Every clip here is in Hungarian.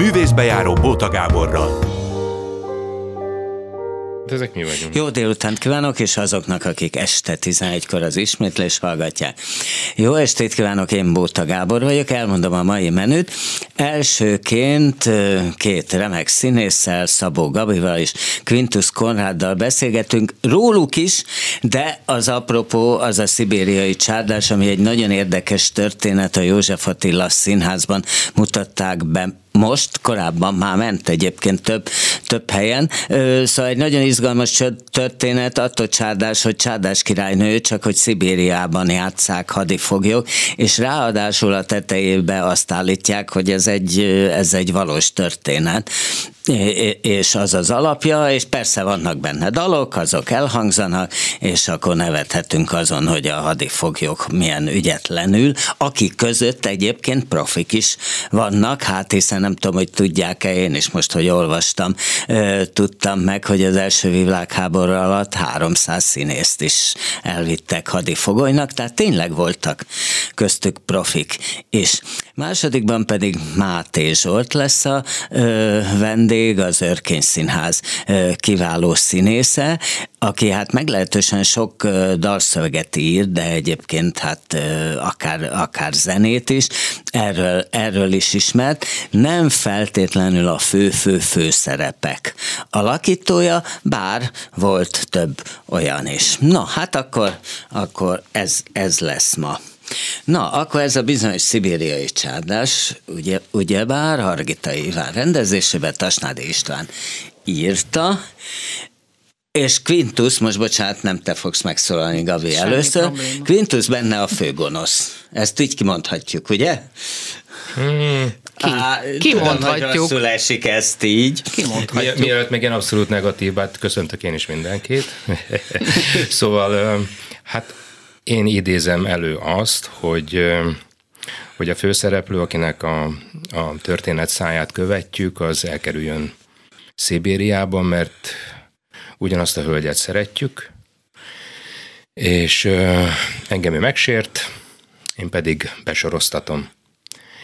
Művészbejáró Bóta Gáborral ezek mi vagyunk. Jó délután kívánok, és azoknak, akik este 11-kor az ismétlés hallgatják. Jó estét kívánok, én Bóta Gábor vagyok, elmondom a mai menüt. Elsőként két remek színésszel, Szabó Gabival és Quintus Konráddal beszélgetünk róluk is, de az apropó az a szibériai csárdás, ami egy nagyon érdekes történet a József Attila színházban mutatták be most, korábban már ment egyébként több, több helyen. Szóval egy nagyon izgalmas történet, attól csárdás, hogy csárdás királynő, csak hogy Szibériában játszák hadifoglyok, és ráadásul a tetejébe azt állítják, hogy ez egy, ez egy valós történet és az az alapja, és persze vannak benne dalok, azok elhangzanak, és akkor nevethetünk azon, hogy a hadifoglyok milyen ügyetlenül, akik között egyébként profik is vannak, hát hiszen nem tudom, hogy tudják-e, én is most, hogy olvastam, tudtam meg, hogy az első világháború alatt 300 színészt is elvittek hadifogolynak, tehát tényleg voltak köztük profik. És másodikban pedig Máté Zsolt lesz a vendég, vendég, az Örkény Színház kiváló színésze, aki hát meglehetősen sok dalszöveget ír, de egyébként hát akár, akár zenét is, erről, erről is ismert, nem feltétlenül a fő-fő-fő szerepek alakítója, bár volt több olyan is. Na, hát akkor, akkor ez, ez lesz ma. Na, akkor ez a bizonyos szibériai csárdás, ugye, ugyebár Hargita Iván rendezésében Tasnádi István írta, és Quintus, most bocsánat, nem te fogsz megszólalni, Gavi, Semmi először. Probléma. Quintus benne a főgonosz. Ezt így kimondhatjuk, ugye? Hmm. Ki, Á, kimondhatjuk. Tudom, esik ezt így. Kimondhatjuk. Mi, mielőtt még én abszolút negatívát köszöntök én is mindenkit. szóval, hát én idézem elő azt, hogy hogy a főszereplő, akinek a, a történet száját követjük, az elkerüljön Szibériába, mert ugyanazt a hölgyet szeretjük, és engem ő megsért, én pedig besoroztatom.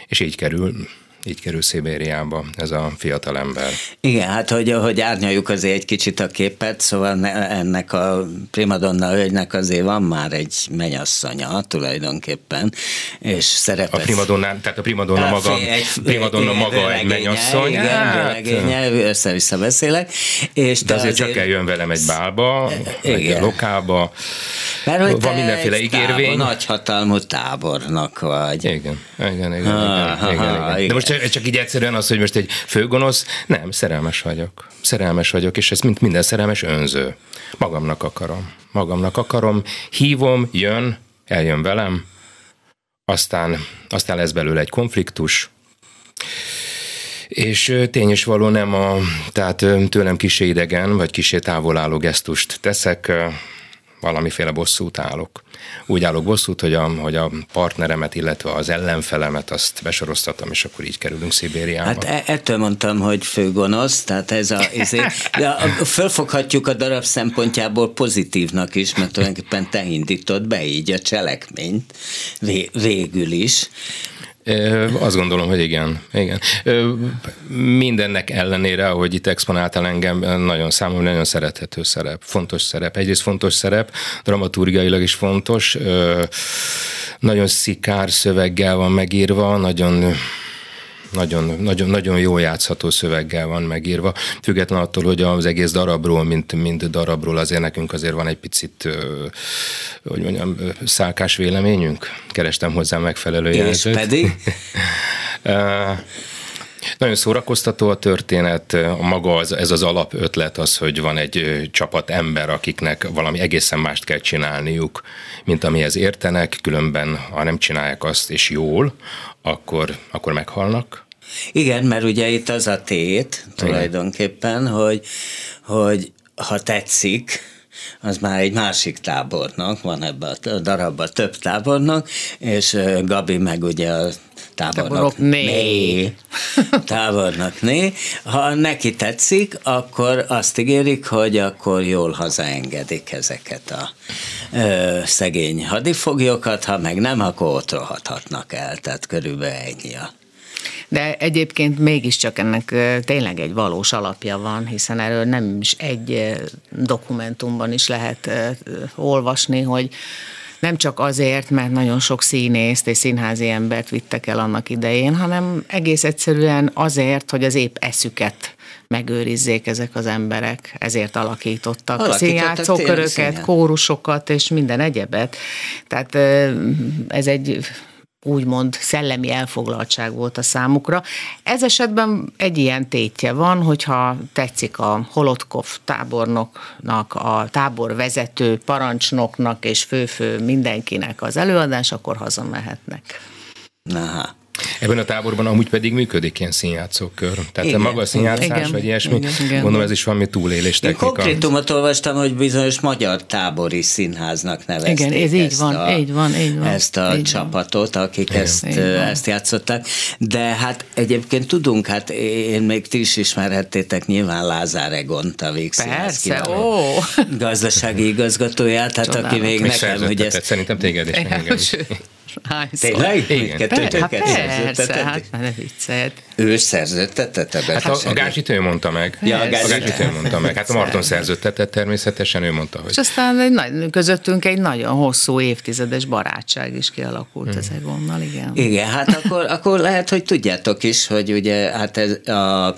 És így kerül így kerül Szibériába ez a fiatal ember. Igen, hát hogy, hogy árnyaljuk azért egy kicsit a képet, szóval ennek a primadonna hölgynek azért van már egy menyasszonya tulajdonképpen, és szerepet. A primadonna, tehát a primadonna hát, maga, egy, primadonna egy, maga egy mennyasszony. Igen, hát, össze-vissza beszélek. És de azért, azért csak eljön velem egy bálba, igen. egy lokába, Mert, hogy van mindenféle ígérvény. Tábor, nagyhatalmú tábornak vagy. Igen, igen, igen. igen, igen, igen, igen. De most csak így egyszerűen az, hogy most egy főgonosz, nem, szerelmes vagyok. Szerelmes vagyok, és ez mint minden szerelmes önző. Magamnak akarom. Magamnak akarom, hívom, jön, eljön velem, aztán, aztán lesz belőle egy konfliktus, és tény is való nem a, tehát tőlem kisé idegen, vagy kisé távolálló gesztust teszek, valamiféle bosszút állok. Úgy állok bosszút, hogy a, hogy a partneremet, illetve az ellenfelemet azt besoroztatom, és akkor így kerülünk Szibériába. Hát e- ettől mondtam, hogy főgonosz, tehát ez a, ezért, de fölfoghatjuk a darab szempontjából pozitívnak is, mert tulajdonképpen te indítod be így a cselekményt vé, végül is. Azt gondolom, hogy igen. igen. Mindennek ellenére, ahogy itt exponáltál engem, nagyon számomra nagyon szerethető szerep, fontos szerep. Egyrészt fontos szerep, dramaturgiailag is fontos, nagyon szikár szöveggel van megírva, nagyon nagyon, nagyon, nagyon jó játszható szöveggel van megírva, független attól, hogy az egész darabról, mint, mint darabról azért nekünk azért van egy picit, hogy mondjam, szálkás véleményünk. Kerestem hozzá megfelelő És jelzőt. pedig? Nagyon szórakoztató a történet, maga az, ez az alapötlet az, hogy van egy csapat ember, akiknek valami egészen mást kell csinálniuk, mint amihez értenek, különben ha nem csinálják azt és jól, akkor, akkor meghalnak. Igen, mert ugye itt az a tét tulajdonképpen, hogy, hogy ha tetszik, az már egy másik tábornak, van ebben a darabban több tábornak, és Gabi meg ugye a tábornok né. né. tábornok né. Ha neki tetszik, akkor azt ígérik, hogy akkor jól hazaengedik ezeket a ö, szegény hadifoglyokat, ha meg nem, akkor ott rohadhatnak el, tehát körülbelül ennyi a De egyébként mégiscsak ennek tényleg egy valós alapja van, hiszen erről nem is egy dokumentumban is lehet olvasni, hogy nem csak azért, mert nagyon sok színészt és színházi embert vittek el annak idején, hanem egész egyszerűen azért, hogy az épp eszüket megőrizzék ezek az emberek, ezért alakítottak, alakítottak színjátszóköröket, kórusokat és minden egyebet. Tehát ez egy úgymond szellemi elfoglaltság volt a számukra. Ez esetben egy ilyen tétje van, hogyha tetszik a Holotkov tábornoknak, a táborvezető parancsnoknak és főfő mindenkinek az előadás, akkor hazamehetnek. Aha. Ebben a táborban amúgy pedig működik ilyen színjátszókör. Tehát igen, maga a színjátszás, igen, vagy ilyesmi, igen, igen. gondolom ez is valami túlélés technika. Én konkrétumot olvastam, hogy bizonyos magyar tábori színháznak nevezték igen, ez így van, a, így van, így van, ezt a így csapatot, akik igen. ezt, ezt játszották. De hát egyébként tudunk, hát én még ti is ismerhettétek nyilván Lázár Egont, a Persze, ó. gazdasági igazgatóját, hát aki még nekem, hogy ezt... Szerintem téged is. Hányszor? Tényleg? Igen. Hát persze, hát ne viccelj. Ő szerződtetette be? Hát a, a Gázsit ő mondta meg. Ja, a Gázsit ő mondta meg. Hát a Marton szerződtetett természetesen, ő mondta, hogy... És aztán egy nagy, közöttünk egy nagyon hosszú évtizedes barátság is kialakult hmm. ezek onnal, igen. Igen, hát akkor, akkor lehet, hogy tudjátok is, hogy ugye hát ez a, a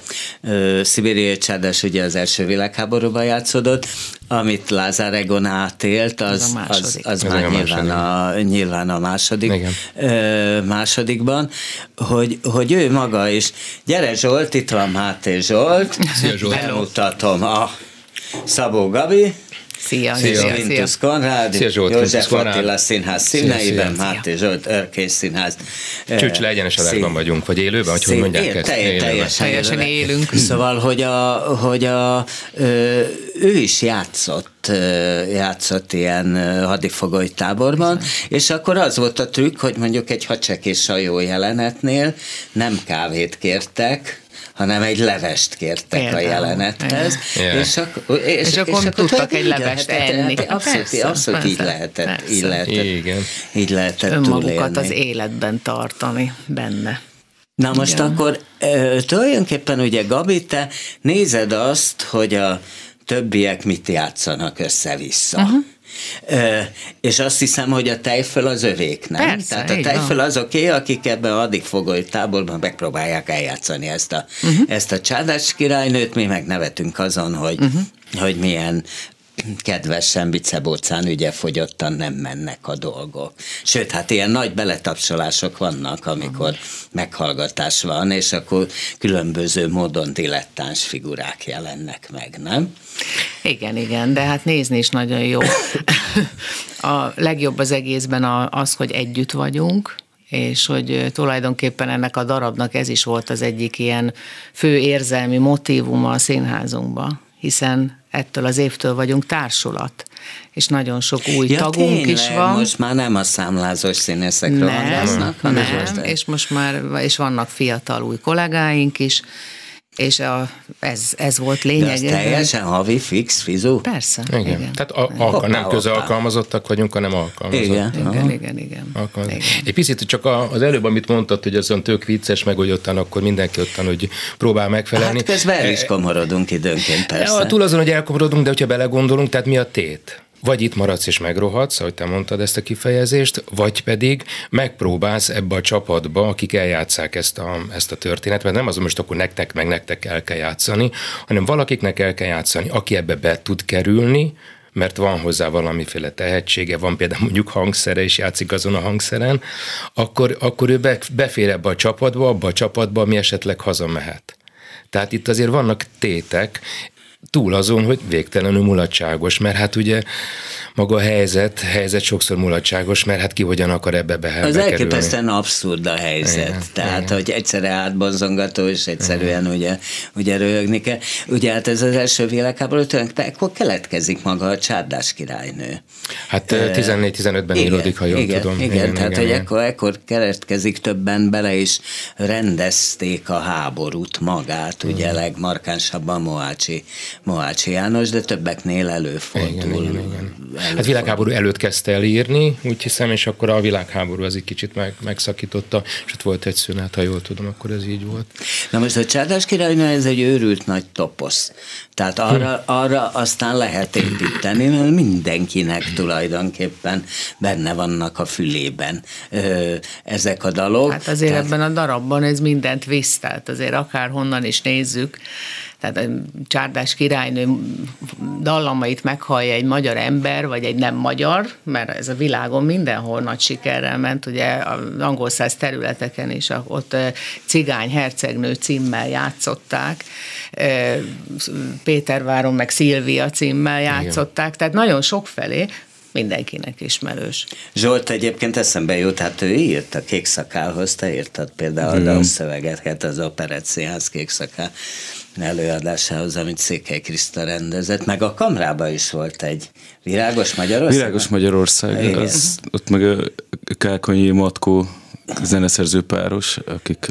Szibériai Csárdás ugye az első világháborúban játszódott, amit Lázár Egon átélt, az, az, az már a nyilván, a, nyilván a második, ö, másodikban, hogy, hogy ő maga is. Gyere Zsolt, itt van Máté Zsolt. Szia Zsolt. Bemutatom a Szabó Gabi. Szia, szia, Vintus Konrád, szia Zsolt, József Attila Színház színeiben, Máté Zsolt Örkény Színház. Csücs egyenes adásban vagyunk, vagy élőben, hogy hogy mondják ezt? Teljesen, teljesen élünk. Szóval, hogy, a, hogy a, ő is játszott játszott ilyen hadifogoly táborban, és akkor az volt a trükk, hogy mondjuk egy hacsek és sajó jelenetnél nem kávét kértek, hanem egy levest kértek Például. a jelenethez, és, ak- és, és, akkor és akkor tudtak egy levest enni. Abszolút, persze, abszolút persze, így lehetett, persze. így lehetett, Igen. így lehetett Önmagukat túlélni. az életben tartani benne. Na most Igen. akkor tulajdonképpen ugye Gabi, te nézed azt, hogy a többiek mit játszanak össze-vissza. Uh-huh. Ö, és azt hiszem, hogy a tejföl az övék, nem? Persze, Tehát a tejföl az oké, okay, akik ebben addig fogoly táborban megpróbálják eljátszani ezt a, uh-huh. ezt a csádás királynőt, mi meg nevetünk azon, hogy, uh-huh. hogy milyen kedvesen bicebócán ügye fogyottan nem mennek a dolgok. Sőt, hát ilyen nagy beletapsolások vannak, amikor meghallgatás van, és akkor különböző módon dilettáns figurák jelennek meg, nem? Igen, igen, de hát nézni is nagyon jó. A legjobb az egészben az, hogy együtt vagyunk, és hogy tulajdonképpen ennek a darabnak ez is volt az egyik ilyen fő érzelmi motívuma a színházunkban, hiszen ettől az évtől vagyunk társulat, és nagyon sok új ja, tagunk tényleg, is van. most már nem a számlázós színészekről nem, hanem nem, és most már és vannak fiatal új kollégáink is, és a, ez, ez volt lényeg. De teljesen havi, fix, fizu? Persze. Igen. igen. Tehát a, a, nem közalkalmazottak vagyunk, hanem alkalmazottak. Igen, igen, igen. igen, igen. Egy picit csak az előbb, amit mondtad, hogy azon tök vicces, meg hogy ottan akkor mindenki ottan, hogy próbál megfelelni. Hát közben el is komorodunk időnként, persze. Ja, túl azon, hogy elkomorodunk, de hogyha belegondolunk, tehát mi a tét? Vagy itt maradsz és megrohadsz, ahogy te mondtad ezt a kifejezést, vagy pedig megpróbálsz ebbe a csapatba, akik eljátszák ezt a, ezt a történetet, mert nem az, hogy most akkor nektek meg nektek el kell játszani, hanem valakiknek el kell játszani, aki ebbe be tud kerülni, mert van hozzá valamiféle tehetsége, van például mondjuk hangszere, és játszik azon a hangszeren, akkor, akkor ő befér ebbe a csapatba, abba a csapatba, ami esetleg hazamehet. Tehát itt azért vannak tétek, túl azon, hogy végtelenül mulatságos, mert hát ugye maga a helyzet, helyzet sokszor mulatságos, mert hát ki hogyan akar ebbe be Az elképesztően abszurd a helyzet. Igen, Tehát, igen. hogy egyszerre átbonzongató, és egyszerűen igen. ugye, ugye röhögni kell. Ugye hát ez az első világháború, tulajdonképpen akkor keletkezik maga a csárdás királynő. Hát 14-15-ben íródik, ha jól igen, tudom. Igen, igen tehát igen, hogy igen. Ekkor, ekkor keletkezik többen bele is rendezték a háborút magát, ugye legmarkánsabban Moácsi Mohácsi János, de többeknél előfordul. Igen, igen, igen. Előfordul. Hát világháború előtt kezdte el írni, úgy hiszem, és akkor a világháború az egy kicsit meg, megszakította, és ott volt egy szünet, ha jól tudom, akkor ez így volt. Na most a Csárdás királynő ez egy őrült nagy toposz. Tehát arra, hm. arra aztán lehet építeni, mert mindenkinek tulajdonképpen benne vannak a fülében ö, ezek a dalok. Hát azért Tehát... ebben a darabban ez mindent visz, tehát azért akárhonnan is nézzük, tehát a csárdás királynő dallamait meghallja egy magyar ember, vagy egy nem magyar, mert ez a világon mindenhol nagy sikerrel ment, ugye az angol száz területeken is, ott cigány hercegnő címmel játszották, Péterváron meg Szilvia címmel játszották, Igen. tehát nagyon sokfelé, mindenkinek ismerős. Zsolt egyébként eszembe jut, hát ő írt a Kék Szakálhoz, te írtad például a szövegeket az Operett Színház Kék Szakál előadásához, amit Székely Kriszta rendezett, meg a Kamrába is volt egy Virágos Magyarország. Virágos Magyarország, az, ott meg a Kákonyi Matkó zeneszerző páros, akik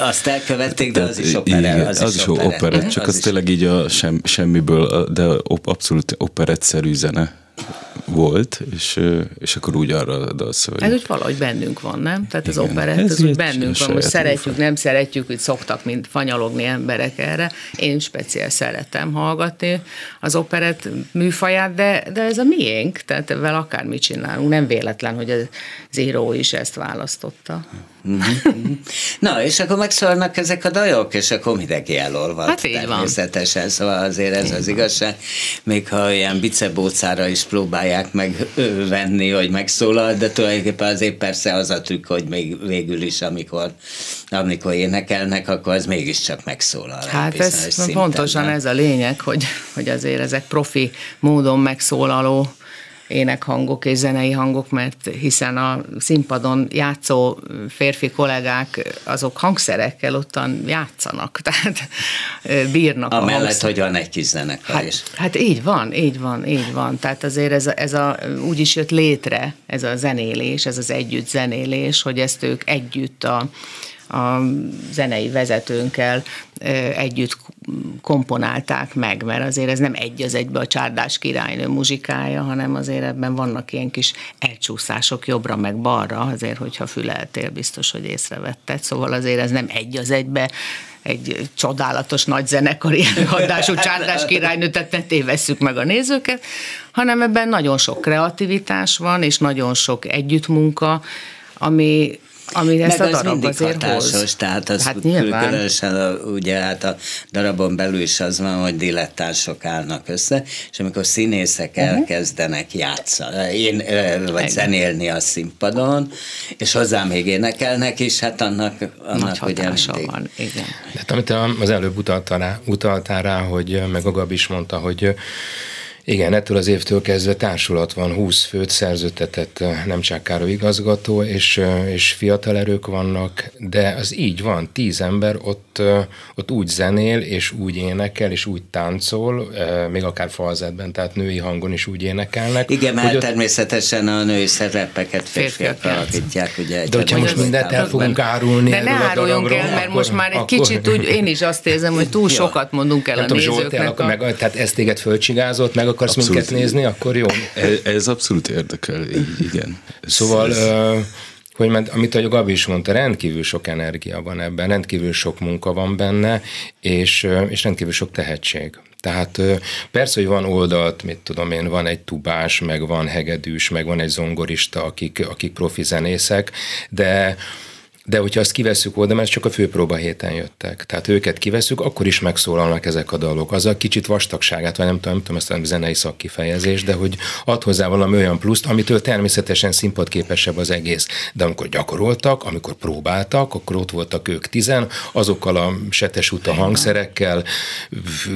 azt elkövették, de az is opera. Az, az is, is opera, csak az, az tényleg így a sem, semmiből, de abszolút operettszerű zene volt, és, és akkor úgy arra a dalszöveg. Ez úgy valahogy bennünk van, nem? Tehát Igen, az operett, ez, az úgy bennünk van, most szeretjük, nem szeretjük, hogy szoktak mint fanyalogni emberek erre. Én speciál szeretem hallgatni az operett műfaját, de, de ez a miénk, tehát ezzel akármit csinálunk. Nem véletlen, hogy az író is ezt választotta. Mhm. Na, és akkor megszólnak ezek a dajok, és akkor mindenki elolvad. Hát természetesen, van. szóval azért ez az igazság. Még ha ilyen bicebócára is próbálják megvenni, hogy megszólal, de tulajdonképpen azért persze az a trükk, hogy még végül is, amikor, amikor énekelnek, akkor az mégiscsak megszólal. Hát ez szinten, pontosan nem? ez a lényeg, hogy, hogy azért ezek profi módon megszólaló énekhangok és zenei hangok, mert hiszen a színpadon játszó férfi kollégák azok hangszerekkel ottan játszanak, tehát bírnak Amellett, a hangszer... hogy van egy kis zenekar hát, is. Hát így van, így van, így van. Tehát azért ez a, ez a, úgy is jött létre ez a zenélés, ez az együtt zenélés, hogy ezt ők együtt a, a zenei vezetőnkkel együtt komponálták meg, mert azért ez nem egy az egybe a csárdás királynő muzsikája, hanem azért ebben vannak ilyen kis elcsúszások jobbra meg balra, azért, hogyha füleltél, biztos, hogy észrevetted. Szóval azért ez nem egy az egybe egy csodálatos nagy zenekari előadású csárdás királynő, tehát ne tévesszük meg a nézőket, hanem ebben nagyon sok kreativitás van, és nagyon sok együttmunka, ami ami ezt Meg a darab az azért hatásos, hoz. tehát az hát különösen a, ugye hát a darabon belül is az van, hogy dilettánsok állnak össze, és amikor színészek uh-huh. elkezdenek játszani, én, vagy Igen. zenélni a színpadon, és hozzá még énekelnek is, hát annak, annak Nagy ugye mindig. van, igen. Hát amit az előbb utaltál rá, utaltál rá, hogy meg a Gabi is mondta, hogy igen, ettől az évtől kezdve társulat van, 20 főt szerződtetett nem csak Károly igazgató, és, és fiatal erők vannak, de az így van, tíz ember ott, ott úgy zenél, és úgy énekel, és úgy táncol, még akár falzetben, tehát női hangon is úgy énekelnek. Igen, mert ott... természetesen a női szerepeket férfiak alakítják, ugye. De hogyha most mindent el fogunk árulni De ne áruljunk el, mert akkor, most már egy akkor... kicsit úgy, én is azt érzem, hogy túl sokat mondunk el a nézőknek. A... Meg, tehát ezt téged fölcsigázott, meg akarsz abszolút. minket nézni, akkor jó. Ez, ez abszolút érdekel, igen. Ez, szóval, ez... Hogy mert, amit a Gabi is mondta, rendkívül sok energia van ebben, rendkívül sok munka van benne, és, és rendkívül sok tehetség. Tehát persze, hogy van oldalt, mit tudom én, van egy tubás, meg van hegedűs, meg van egy zongorista, akik, akik profi zenészek, de de hogyha azt kivesszük oda, mert csak a főpróba héten jöttek. Tehát őket kivesszük, akkor is megszólalnak ezek a dalok. Az a kicsit vastagságát, vagy nem tudom, nem tudom ezt a zenei szakkifejezés, de hogy ad hozzá valami olyan pluszt, amitől természetesen színpadképesebb az egész. De amikor gyakoroltak, amikor próbáltak, akkor ott voltak ők tizen, azokkal a setes uta hangszerekkel,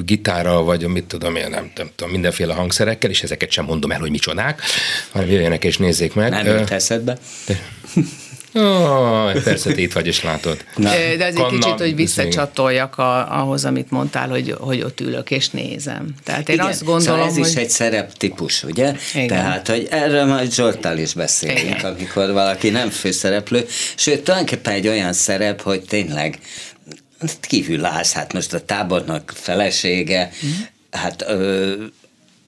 gitárral, vagy mit tudom én, nem, nem tudom, mindenféle hangszerekkel, és ezeket sem mondom el, hogy micsodák, hanem jöjjenek és nézzék meg. Nem jut eszedbe. De, Oh, persze, te itt vagy és látod. Na. De az egy kicsit, hogy visszacsatoljak a, ahhoz, amit mondtál, hogy, hogy ott ülök és nézem. Tehát én Igen, azt gondolom, szóval ez hogy... is egy szereptípus, ugye? Igen. Tehát, hogy erről majd Zsoltál is beszélünk, Igen. amikor valaki nem főszereplő, sőt, tulajdonképpen egy olyan szerep, hogy tényleg kívül állsz, hát most a tábornak felesége, mm. hát ö,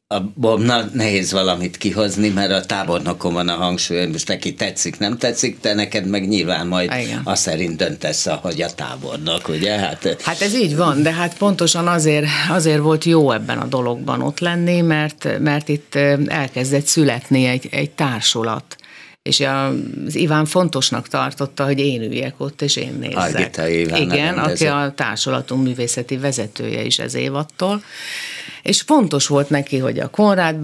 abból nehéz valamit kihozni, mert a tábornokon van a hangsúly, most neki tetszik, nem tetszik, de neked meg nyilván majd Igen. azt szerint döntesz, hogy a tábornok, ugye? Hát, hát ez így van, de hát pontosan azért, azért volt jó ebben a dologban ott lenni, mert, mert itt elkezdett születni egy, egy társulat és az Iván fontosnak tartotta, hogy én üljek ott, és én nézzek. Argita Iván Igen, aki a társulatunk művészeti vezetője is ez évattól és fontos volt neki, hogy a Konrád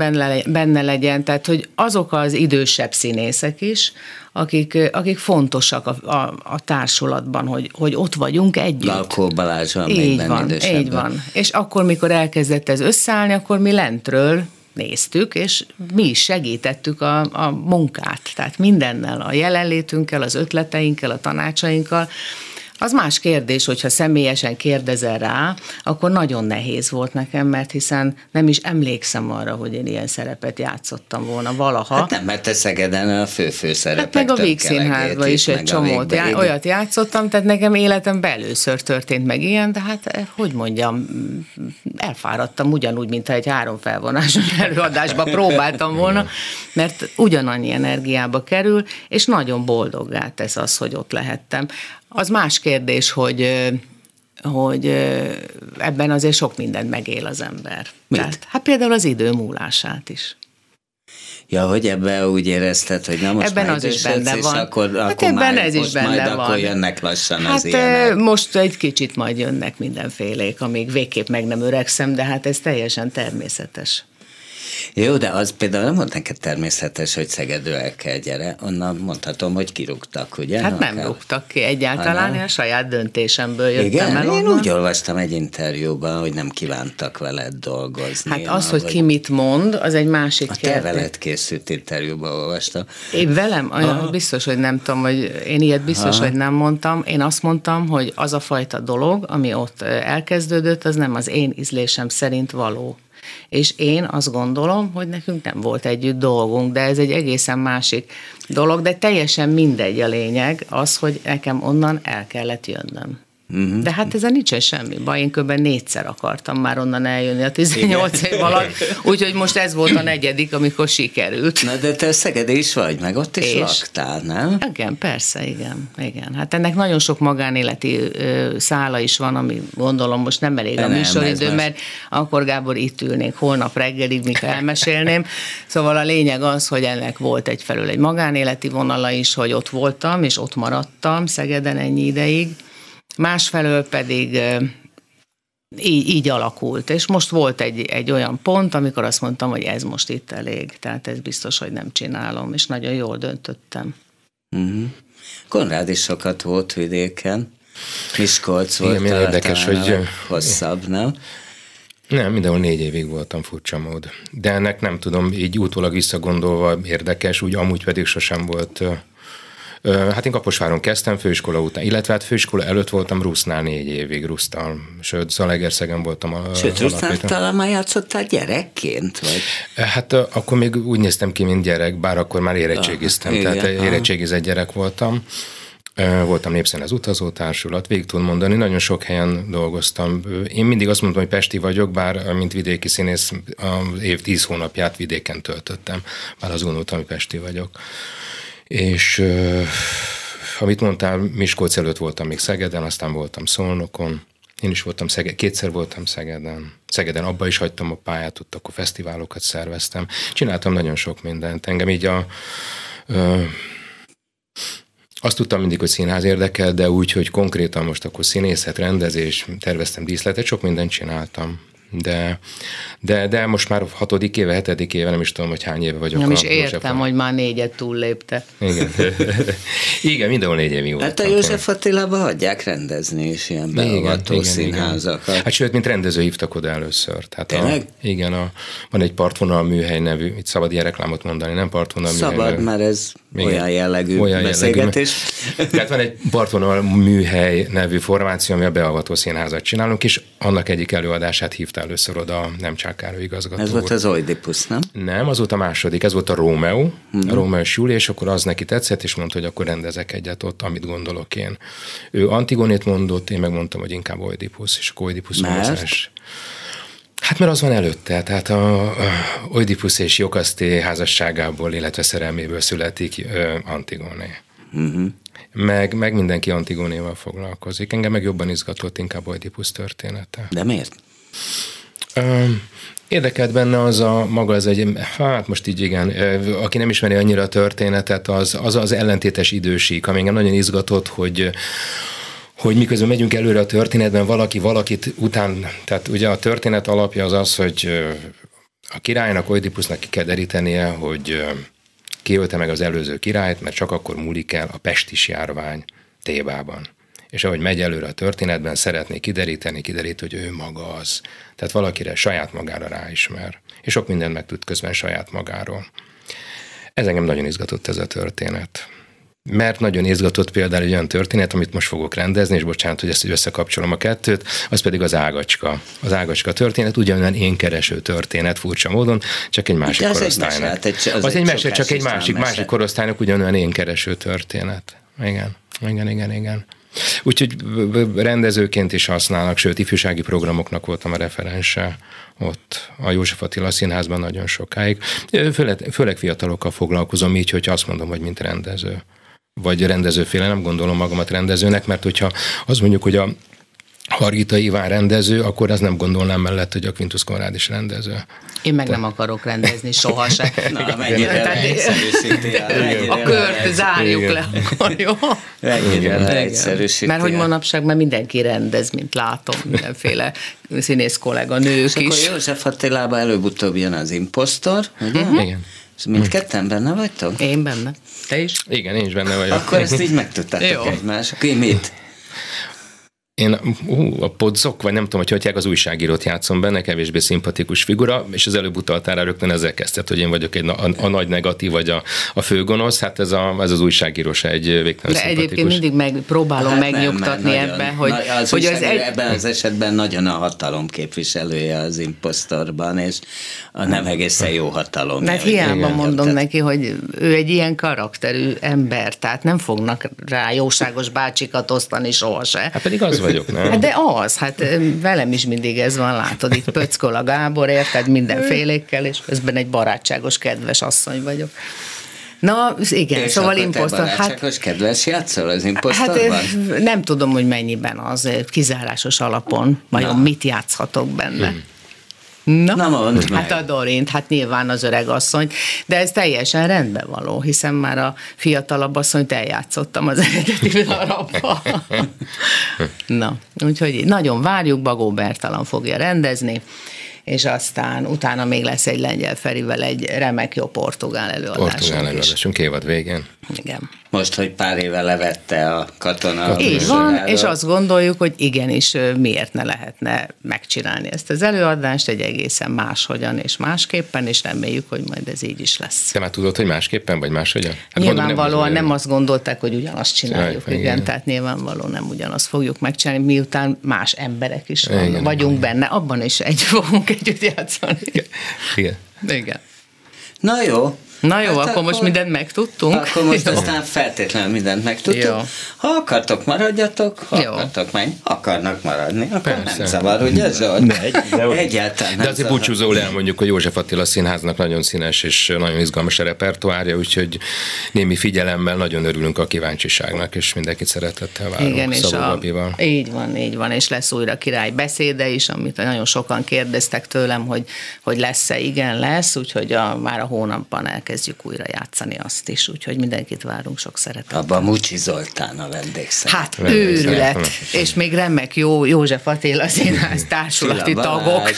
benne legyen, tehát hogy azok az idősebb színészek is, akik, akik fontosak a, a, a társulatban, hogy, hogy ott vagyunk együtt. Lalkó Balázs van így van, így van. És akkor, mikor elkezdett ez összeállni, akkor mi lentről néztük, és mi is segítettük a, a munkát. Tehát mindennel, a jelenlétünkkel, az ötleteinkkel, a tanácsainkkal, az más kérdés, hogyha személyesen kérdezel rá, akkor nagyon nehéz volt nekem, mert hiszen nem is emlékszem arra, hogy én ilyen szerepet játszottam volna valaha. Hát nem, mert te Szegeden a fő-fő szerepek hát meg a Víg Színházban is egy csomót, já, olyat játszottam, tehát nekem életem először történt meg ilyen, de hát eh, hogy mondjam, elfáradtam ugyanúgy, mint ha egy három felvonásos előadásba próbáltam volna, mert ugyanannyi energiába kerül, és nagyon boldoggá tesz az, hogy ott lehettem. Az más kérdés, hogy hogy ebben azért sok mindent megél az ember. Mit? Tehát, hát például az idő múlását is. Ja, hogy ebben úgy érezted, hogy na most ebben az is benne van. Akkor, hát akkor ebben már, ez is benne majd van. akkor jönnek lassan hát az ilyenek. most egy kicsit majd jönnek mindenfélék, amíg végképp meg nem öregszem, de hát ez teljesen természetes. Jó, de az például nem volt neked természetes, hogy Szegedről el kell gyere. Onnan mondhatom, hogy kirúgtak, ugye? Hát nem rúgtak ki egyáltalán, én a saját döntésemből jöttem Igen, el én úgy olvastam egy interjúban, hogy nem kívántak veled dolgozni. Hát az, hogy ki mit mond, az egy másik A te veled készült interjúban olvastam. Én velem? Olyan, biztos, hogy nem tudom, hogy én ilyet biztos, Aha. hogy nem mondtam. Én azt mondtam, hogy az a fajta dolog, ami ott elkezdődött, az nem az én ízlésem szerint való és én azt gondolom, hogy nekünk nem volt együtt dolgunk, de ez egy egészen másik dolog, de teljesen mindegy a lényeg az, hogy nekem onnan el kellett jönnöm. Uh-huh. De hát ezen nincsen semmi baj, én kb. négyszer akartam már onnan eljönni a 18 év alatt, úgyhogy most ez volt a negyedik, amikor sikerült. Na de te Szegede is vagy, meg ott is És? laktál, nem? Igen, persze, igen, igen. Hát ennek nagyon sok magánéleti ö, szála is van, ami gondolom most nem elég a műsoridő, mert akkor Gábor itt ülnék holnap reggelig, mikor elmesélném. Szóval a lényeg az, hogy ennek volt egyfelől egy magánéleti vonala is, hogy ott voltam, és ott maradtam Szegeden ennyi ideig, másfelől pedig így, így alakult. És most volt egy, egy olyan pont, amikor azt mondtam, hogy ez most itt elég. Tehát ez biztos, hogy nem csinálom, és nagyon jól döntöttem. Uh-huh. Konrád is sokat volt vidéken. Miskolc volt Igen, érdekes, hogy hosszabb, nem? Nem, mindenhol négy évig voltam furcsa mód. De ennek nem tudom, így utólag visszagondolva érdekes, úgy amúgy pedig sosem volt Hát én Kaposváron kezdtem főiskola után, illetve hát főiskola előtt voltam Rusznál négy évig, Rusztal, sőt Zalegerszegen voltam. A, sőt, Rusznál talán már játszottál gyerekként? Vagy? Hát akkor még úgy néztem ki, mint gyerek, bár akkor már érettségiztem, ah, tehát igen, érettségizett gyerek voltam. Voltam népszen az utazótársulat, végig tudom mondani, nagyon sok helyen dolgoztam. Én mindig azt mondtam, hogy Pesti vagyok, bár mint vidéki színész az év tíz hónapját vidéken töltöttem, bár az unót, hogy Pesti vagyok. És uh, amit mondtál, Miskolc előtt voltam még Szegeden, aztán voltam Szolnokon, én is voltam Szegeden, kétszer voltam Szegeden. Szegeden abba is hagytam a pályát, ott akkor fesztiválokat szerveztem. Csináltam nagyon sok mindent. Engem így a... Ö, azt tudtam mindig, hogy színház érdekel, de úgy, hogy konkrétan most akkor színészet, rendezés, terveztem díszletet, sok mindent csináltam de, de, de most már hatodik éve, hetedik éve, nem is tudom, hogy hány éve vagyok. Nem is értem, hogy már négyet túllépte. Igen, igen mindenhol négy évig volt. Hát a József Attilába hagyják rendezni is ilyen beavató színházakat. Hát sőt, mint rendező hívtak oda először. Tehát A, igen, a, van egy partvonal műhely nevű, itt szabad ilyen reklámot mondani, nem partvonal szabad, műhely. Szabad, mert ez igen. olyan jellegű olyan beszélgetés. Jellegű. Tehát van egy Bartonal műhely nevű formáció, ami a beavató színházat csinálunk, és annak egyik előadását hívta először oda a nem Csákáról igazgató. Ez volt az Oedipus, nem? Nem, az volt a második, ez volt a Rómeó, hmm. a Rómeó Júli, és akkor az neki tetszett, és mondta, hogy akkor rendezek egyet ott, amit gondolok én. Ő Antigonét mondott, én megmondtam, hogy inkább Oedipus, és akkor Oedipus Mert? Hát mert az van előtte, tehát a, a Oedipus és Jokaszté házasságából, illetve szerelméből születik Antigone. Uh-huh. Meg, meg mindenki Antigónéval foglalkozik. Engem meg jobban izgatott inkább Oedipus története. De miért? Érdekelt benne az a maga, az egy, hát most így igen, aki nem ismeri annyira a történetet, az az, az ellentétes idősík, ami engem nagyon izgatott, hogy hogy miközben megyünk előre a történetben, valaki valakit után, tehát ugye a történet alapja az az, hogy a királynak, Oedipusnak ki kell derítenie, hogy kiölte meg az előző királyt, mert csak akkor múlik el a pestis járvány Tébában. És ahogy megy előre a történetben, szeretné kideríteni, kiderít, hogy ő maga az. Tehát valakire saját magára ráismer. És sok mindent megtud közben saját magáról. Ez engem nagyon izgatott ez a történet mert nagyon izgatott például egy olyan történet, amit most fogok rendezni, és bocsánat, hogy ezt összekapcsolom a kettőt, az pedig az ágacska. Az ágacska történet, ugyanolyan én kereső történet furcsa módon, csak egy másik az korosztálynak. Egy mese, az, az egy mese, csak egy másik, mese. másik korosztálynak ugyanolyan én kereső történet. Igen, igen, igen, igen. Úgyhogy rendezőként is használnak, sőt, ifjúsági programoknak voltam a referense ott a József Attila Színházban nagyon sokáig. Főleg, főleg fiatalokkal foglalkozom így, hogy azt mondom, hogy mint rendező vagy rendezőféle, nem gondolom magamat rendezőnek, mert hogyha az mondjuk, hogy a Hargita Iván rendező, akkor az nem gondolnám mellett, hogy a Quintus Konrád is rendező. Én meg nem akarok rendezni sohasem. Na, mennyire A kört zárjuk le, akkor jó? Mennyire Mert hogy manapság már mindenki rendez, mint látom, mindenféle színész kollega, nők És is. akkor József Attilában előbb-utóbb jön az impostor, ugye? Uh-huh. Igen. Mindketten benne vagytok? Én benne. Te is? Igen, én is benne vagyok. Akkor ezt így megtudtátok egymás. Akkor mit? Én uh, a podzok, vagy nem tudom, hogy hogy az újságírót játszom benne, kevésbé szimpatikus figura, és az előbb utaltál rá rögtön ezzel kezdett, hogy én vagyok egy, a, a nagy negatív, vagy a, a főgonosz, hát ez, a, ez az újságíró se egy végtelen De egyébként mindig meg, próbálom hát megnyugtatni nem, ebben, hogy, na, az hogy az egy... ebben az esetben nagyon a hatalom képviselője az impostorban, és a nem egészen jó hatalom. Mert hiába igen, mondom tehát... neki, hogy ő egy ilyen karakterű ember, tehát nem fognak rá jóságos bácsikat osztani sohasem. Hát pedig az vagy vagyok, nem? Hát de az, hát velem is mindig ez van, látod, itt pöckol a Gábor, érted, mindenfélékkel, és közben egy barátságos, kedves asszony vagyok. Na, igen, és szóval imposztor. Hát, kedves játszol az imposztorban? Hát nem tudom, hogy mennyiben az kizárásos alapon, vajon mit játszhatok benne. Hmm. Na, Na mondd hát a Dorint, hát nyilván az öreg asszony, de ez teljesen rendben való, hiszen már a fiatalabb asszonyt eljátszottam az eredeti darabba. Na, úgyhogy nagyon várjuk, Bagó Bertalan fogja rendezni, és aztán utána még lesz egy Lengyel Ferivel egy remek jó portugál előadásunk Portugál előadásunk évad végén. Igen. Most, hogy pár éve levette a katona. Így van, és azt gondoljuk, hogy igenis miért ne lehetne megcsinálni ezt az előadást egy egészen máshogyan és másképpen, és reméljük, hogy majd ez így is lesz. Te már tudod, hogy másképpen, vagy máshogyan? Hát nyilvánvalóan gondolom, nem, nem azt gondolták, hogy ugyanazt csináljuk, igen, igen, tehát nyilvánvalóan nem ugyanazt fogjuk megcsinálni, miután más emberek is van, igen, vagyunk igen. benne, abban is egy fogunk együtt játszani. Igen. Igen. Na jó, Na jó, hát akkor, akkor most mindent megtudtunk. Akkor most jó. aztán feltétlenül mindent megtudtuk. Jó. Ha akartok, maradjatok, ha jó. akartok, menj, akarnak maradni, akkor Persze. nem zavar, ugye Zsolt? Megy, de Egyáltalán De azért búcsúzóul elmondjuk, hogy József Attila Színháznak nagyon színes és nagyon izgalmas a repertoárja, úgyhogy némi figyelemmel nagyon örülünk a kíváncsiságnak, és mindenkit szeretettel várunk Igen, és a, így van, így van, és lesz újra király beszéde is, amit nagyon sokan kérdeztek tőlem, hogy, hogy lesz-e, igen lesz, úgyhogy a, már a hónapban elkezd elkezdjük újra játszani azt is, úgyhogy mindenkit várunk sok szeretettel. Abban Mucsi Zoltán a vendégszer. Hát őrület, és még remek jó József Attila színház társulati tagok.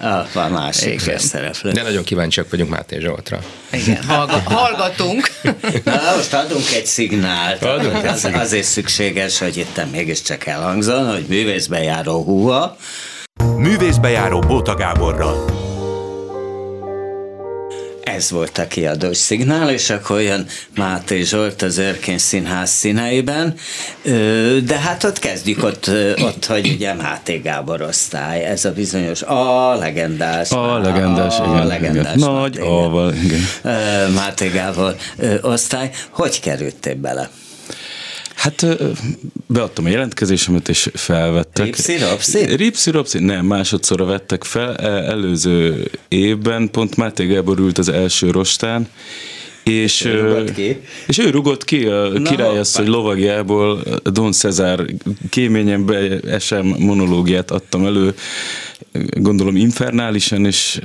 A, a másik szereplő. De nagyon kíváncsiak vagyunk Máté Zsoltra. Igen, hallgatunk. Na, most adunk egy szignált. Adunk az, azért szükséges, hogy itt mégiscsak elhangzon, hogy művészbejáró húha. Művészbejáró Bóta Gáborral. Ez volt a kiadós szignál, és akkor jön Máté Zsolt az Örkény Színház színeiben, de hát ott kezdjük ott, ott hogy ugye Máté Gábor osztály, ez a bizonyos a legendás. A legendás, a, igen. A legendás igen. Nagy A-val, igen. Máté Gábor osztály. Hogy kerültél bele? Hát beadtam a jelentkezésemet, és felvettek. Ripszi, Rapszi? Ripszi, Rapszi, nem, másodszorra vettek fel. E, előző évben pont Máté Gábor ült az első rostán, és, ő ki. és ő rugott ki a hogy lovagjából Don Cezár kéményen esem monológiát adtam elő, gondolom infernálisan, és,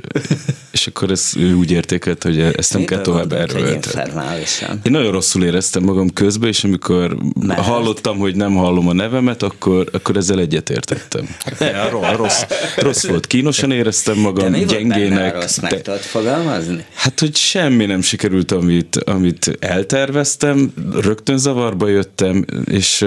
és akkor ezt ő úgy értékelt, hogy ezt nem kell tovább erről. Én nagyon rosszul éreztem magam közben, és amikor Mert? hallottam, hogy nem hallom a nevemet, akkor, akkor ezzel egyetértettem. Ne, rossz, rossz volt, kínosan éreztem magam, De mi gyengének. Volt rossz, meg tudod fogalmazni? Hát, hogy semmi nem sikerült, amit, amit elterveztem, rögtön zavarba jöttem, és,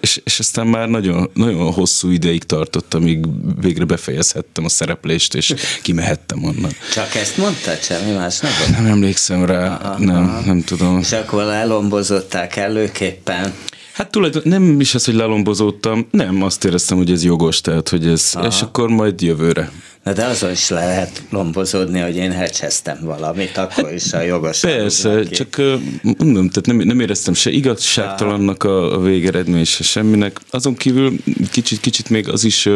és, és aztán már nagyon, nagyon hosszú ideig tartott, amíg végre befejezhettem a szereplést, és kimehettem onnan. Csak ezt mondtad, semmi más nem Nem emlékszem rá, aha, nem, nem tudom. És akkor lelombozották előképpen. Hát tulajdonképpen nem is az, hogy lelombozódtam, nem, azt éreztem, hogy ez jogos, tehát, hogy ez, Aha. és akkor majd jövőre. Na de azon is lehet lombozódni, hogy én hecseztem valamit, akkor hát, is a jogos. Persze, csak mondom, tehát nem, nem éreztem se igazságtalannak a, a végeredmény, se semminek. Azon kívül kicsit, kicsit még az is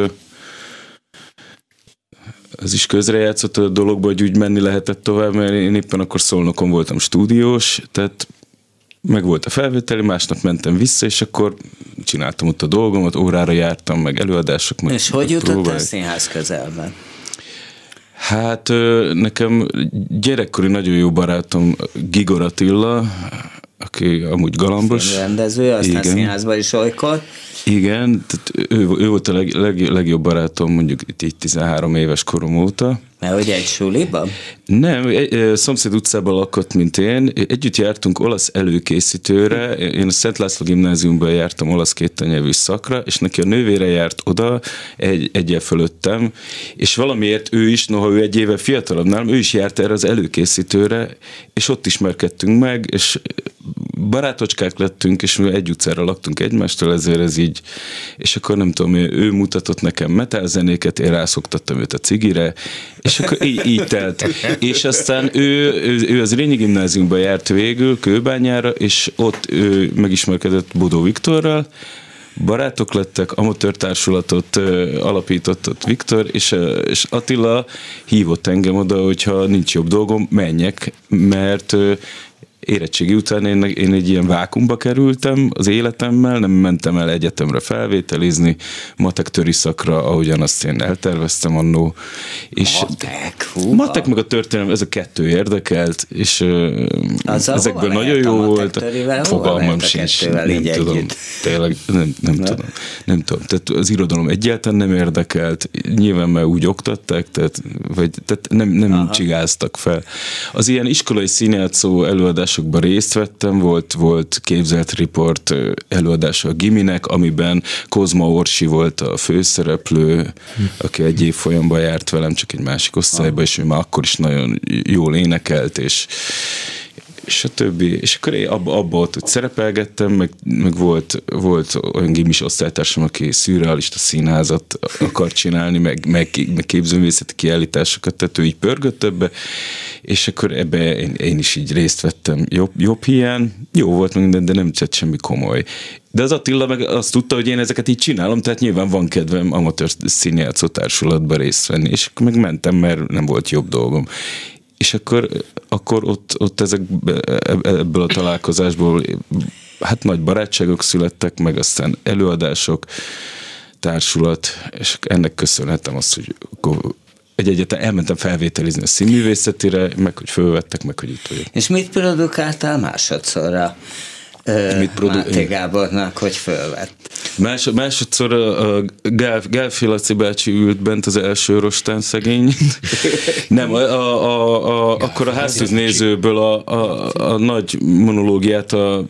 az is közrejátszott a dologba, hogy úgy menni lehetett tovább, mert én éppen akkor szolnokon voltam stúdiós, tehát meg volt a felvételi, másnap mentem vissza, és akkor csináltam ott a dolgomat, órára jártam, meg előadások. Meg és hogy jutott a színház közelben? Hát nekem gyerekkori nagyon jó barátom Gigor Attila, aki amúgy galambos. Rendező, aztán Igen. színházban is olykor. Igen, tehát ő, ő volt a leg, leg, legjobb barátom mondjuk itt így 13 éves korom óta. Mert hogy egy suliban? Nem, egy, szomszéd utcában lakott, mint én. Együtt jártunk olasz előkészítőre. Én a Szent László gimnáziumban jártam olasz kétanyelvű szakra, és neki a nővére járt oda, egy, egyel fölöttem, és valamiért ő is, noha ő egy éve fiatalabb nálam, ő is járt erre az előkészítőre, és ott ismerkedtünk meg, és barátocskák lettünk, és mi egy utcára laktunk egymástól, ezért ez így, és akkor nem tudom, ő mutatott nekem metalzenéket, én rászoktattam őt a cigire, és akkor így, így telt. És aztán ő, ő, ő az Rényi gimnáziumba járt végül, Kőbányára, és ott ő megismerkedett Bodó Viktorral, barátok lettek, amatőr társulatot alapított ott Viktor, és, és Attila hívott engem oda, hogyha nincs jobb dolgom, menjek, mert érettségi után én, én egy ilyen vákumba kerültem az életemmel, nem mentem el egyetemre felvételizni, matek töri szakra, ahogyan azt én elterveztem annó. És matek, hú, matek meg a történelem, ez a kettő érdekelt, és az ezekből nagyon jó volt. Fogalmam sincs, nem együtt. tudom. Tényleg, nem, nem tudom. Nem tudom. Tehát az irodalom egyáltalán nem érdekelt, nyilván már úgy oktatták, tehát, vagy, tehát nem, nem csigáztak fel. Az ilyen iskolai színjátszó előadás előadásokban részt vettem, volt, volt képzelt report előadása a Giminek, amiben Kozma Orsi volt a főszereplő, aki egy év folyamban járt velem, csak egy másik osztályba, és ő már akkor is nagyon jól énekelt, és és a többi. És akkor én abba, abba ott hogy szerepelgettem, meg, meg volt, volt olyan gimis osztálytársam, aki szürrealista színházat akar csinálni, meg, meg, meg képzőművészeti kiállításokat, tehát ő így pörgött ebbe, és akkor ebbe én, én is így részt vettem jobb, jobb hiány. Jó volt minden, de nem tett semmi komoly. De az Attila meg azt tudta, hogy én ezeket így csinálom, tehát nyilván van kedvem amatőr színjátszó társulatba részt venni, és akkor meg mentem, mert nem volt jobb dolgom és akkor, akkor ott, ott ezek, ebből a találkozásból hát nagy barátságok születtek, meg aztán előadások, társulat, és ennek köszönhetem azt, hogy egy egyetem elmentem felvételizni a színművészetire, meg hogy fölvettek, meg hogy itt vagyok. És mit produkáltál másodszorra? Mit produ- Máté Gábornak, hogy fölvett. Más, másodszor a, a Gál, Gálfi Laci bácsi ült bent az első rostán szegény. Nem, a, a, a, a, akkor a háztűz nézőből a, a, a nagy monológiát a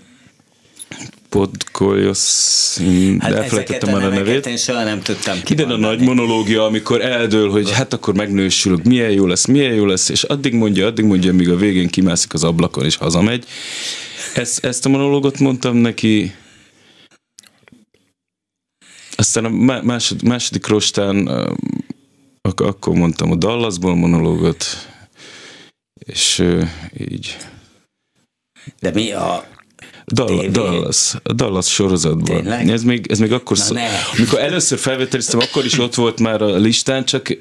Podkolyosz, hát elfelejtettem már a nevét. Én soha nem tudtam Ide a nagy monológia, amikor eldől, hogy hát akkor megnősülök, milyen jó lesz, milyen jó lesz, és addig mondja, addig mondja, míg a végén kimászik az ablakon és hazamegy. Ezt, ezt a monológot mondtam neki, aztán a másod, második rostán ak- akkor mondtam a Dallasból monológot, és így. De mi a Dall- Dallas, a Dallas sorozatban. Tényleg? Ez még, ez még akkor szó, Amikor először felvételiztem, akkor is ott volt már a listán, csak eh,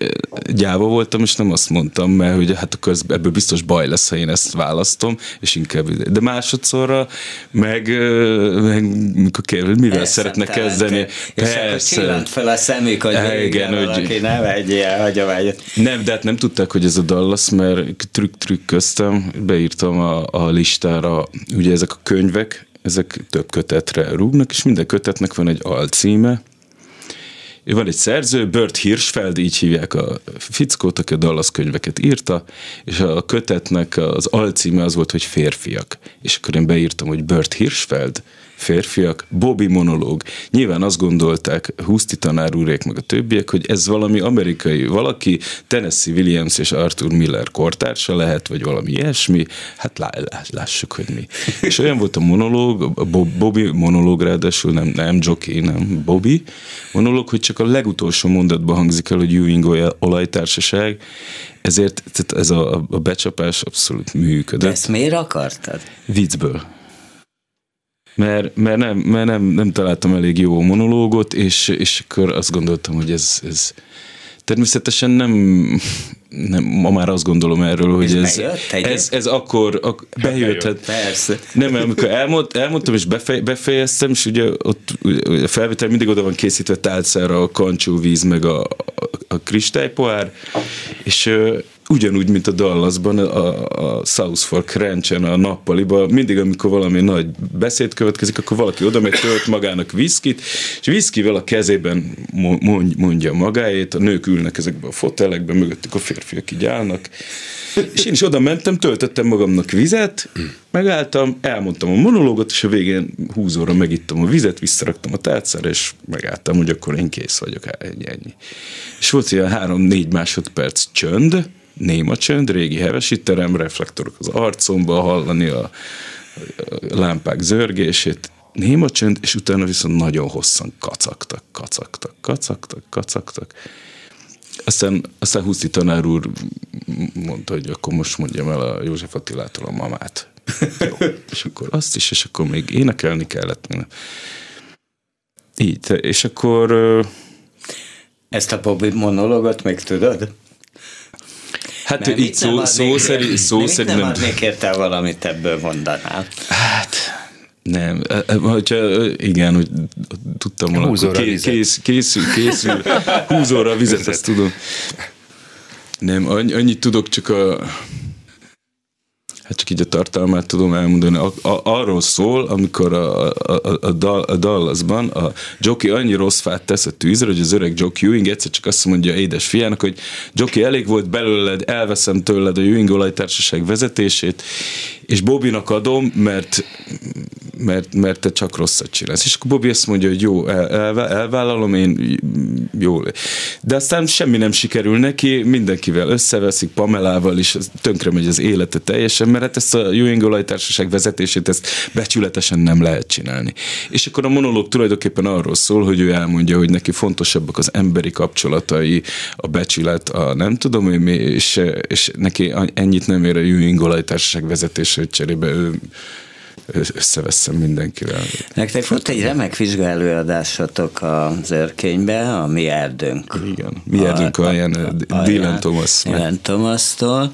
gyáva voltam, és nem azt mondtam, mert hogy hát akkor ebből biztos baj lesz, ha én ezt választom, és inkább de másodszorra meg, eh, meg mikor kell, mivel szeretne kezdeni. Persze. És fel a szemük, hogy Há, igen, valaki hogy ne vegye hagyományot. Nem, de hát nem tudták, hogy ez a Dallas, mert trükk-trükk köztem, beírtam a, a listára, ugye ezek a könyvek, ezek több kötetre rúgnak, és minden kötetnek van egy alcíme. Van egy szerző, Bert Hirschfeld, így hívják a fickót, aki a Dallas könyveket írta, és a kötetnek az alcíme az volt, hogy férfiak. És akkor én beírtam, hogy Bert Hirschfeld, férfiak, Bobby monológ. Nyilván azt gondolták Huszti tanár úrék meg a többiek, hogy ez valami amerikai valaki, Tennessee Williams és Arthur Miller kortársa lehet, vagy valami ilyesmi. Hát lá, lá, lássuk, hogy mi. És olyan volt a monológ, a Bobby monológ ráadásul nem, nem Jockey, nem Bobby monológ, hogy csak a legutolsó mondatban hangzik el, hogy Ewing olajtársaság, ezért ez a, a becsapás abszolút működött. De ezt miért akartad? Viccből mert, mert, nem, mert nem, nem találtam elég jó monológot, és, és akkor azt gondoltam, hogy ez, ez természetesen nem, nem, ma már azt gondolom erről, hogy ez, ez, ez, ez akkor ak, bejött. Hát, Persze. Nem, amikor elmond, elmondtam és befej, befejeztem, és ugye ott a felvétel mindig oda van készítve tálcára a kancsó víz, meg a, a, a kristálypoár, és ugyanúgy, mint a Dallasban, a, a South Fork Ranchen, a nappaliban, mindig, amikor valami nagy beszéd következik, akkor valaki oda megy, tölt magának viszkit, és viszkivel a kezében mondja magáét, a nők ülnek ezekbe a fotelekbe, mögöttük a férfiak így állnak, és én is oda mentem, töltöttem magamnak vizet, megálltam, elmondtam a monológot, és a végén húzóra megittam a vizet, visszaraktam a tárcára, és megálltam, hogy akkor én kész vagyok, ennyi, ennyi. És volt ilyen három-négy másodperc csönd, néma csönd, régi hevesi terem, reflektorok az arcomba, hallani a, lámpák zörgését, néma csönd, és utána viszont nagyon hosszan kacagtak, kacagtak, kacagtak, kacagtak. Aztán, aztán Huszi tanár úr mondta, hogy akkor most mondjam el a József Attilától a mamát. Jó. És akkor azt is, és akkor még énekelni kellett. Így, és akkor... Ezt a Bobby monológot még tudod? Hát Mert így szó, szó, szerint, szó szerint nem. adnék érte valamit ebből mondanál? Hát, nem, hogyha igen, hogy tudtam volna, akkor kész, kész, készül, készül, húzóra a vizet, ezt tudom. Nem, annyit tudok csak a hát csak így a tartalmát tudom elmondani. A, a, arról szól, amikor a, a, a, Dal, a Dallasban a Jockey annyi rossz fát tesz a tűzre, hogy az öreg Jock Ewing egyszer csak azt mondja édes fiának, hogy Jockey, elég volt belőled, elveszem tőled a Ewing olajtársaság vezetését, és Bobinak adom, mert, mert, mert te csak rosszat csinálsz. És akkor Bobby azt mondja, hogy jó, el, el, elvállalom, én jó. De aztán semmi nem sikerül neki, mindenkivel összeveszik, Pamelával is, tönkre megy az élete teljesen, mert hát ezt a Ewing olajtársaság vezetését ezt becsületesen nem lehet csinálni. És akkor a monológ tulajdonképpen arról szól, hogy ő elmondja, hogy neki fontosabbak az emberi kapcsolatai, a becsület, a nem tudom mi, és, és neki ennyit nem ér a Ewing olajtársaság vezetése hogy cserébe ő összeveszem mindenkivel. Nektek volt egy remek vizsgálóadásatok az örkénybe, a Mi Erdőnk. Igen, Mi Erdőnk a, a, ilyen Dylan Thomas. Dylan Thomas-tól.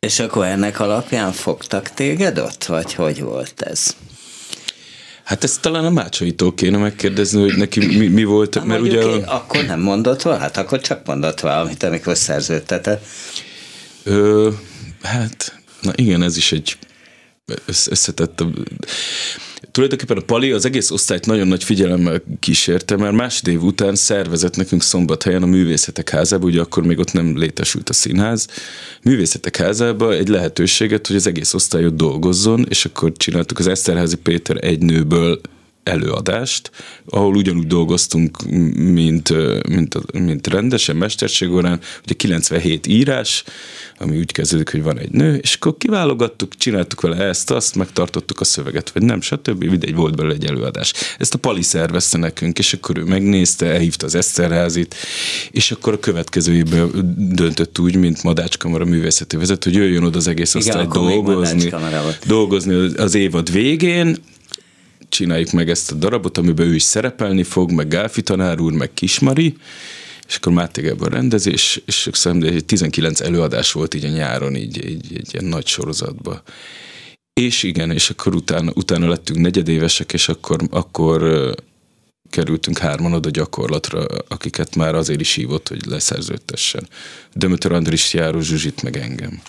És akkor ennek alapján fogtak téged ott, vagy hogy volt ez? Hát ezt talán a Mácsaitól kéne megkérdezni, hogy neki mi, mi volt, Na, mert ugye... Én, akkor nem mondott valamit, hát akkor csak mondott valamit, amikor szerződtetett. Ö, hát Na igen, ez is egy összetett. Tulajdonképpen a Pali az egész osztályt nagyon nagy figyelemmel kísérte, mert másod év után szervezett nekünk szombathelyen a Művészetek Házába, ugye akkor még ott nem létesült a színház, Művészetek Házába egy lehetőséget, hogy az egész osztály ott dolgozzon, és akkor csináltuk az Eszterházi Péter egy nőből előadást, ahol ugyanúgy dolgoztunk, mint, mint, mint rendesen mesterség órán, ugye 97 írás, ami úgy kezdődik, hogy van egy nő, és akkor kiválogattuk, csináltuk vele ezt, azt, megtartottuk a szöveget, vagy nem, stb. Mindegy, volt belőle egy előadás. Ezt a Pali szervezte nekünk, és akkor ő megnézte, elhívta az Eszterházit, és akkor a következő évben döntött úgy, mint Madács Kamara művészeti vezető, hogy jöjjön oda az egész osztály dolgozni, dolgozni az évad végén, csináljuk meg ezt a darabot, amiben ő is szerepelni fog, meg Gálfi tanár úr, meg Kismari, és akkor Máté Gábor rendezés, és, és 19 előadás volt így a nyáron, így, így egy ilyen nagy sorozatban. És igen, és akkor utána, utána lettünk negyedévesek, és akkor, akkor kerültünk hárman oda gyakorlatra, akiket már azért is hívott, hogy leszerződtessen. Dömötör Andris Járó Zsuzsit, meg engem.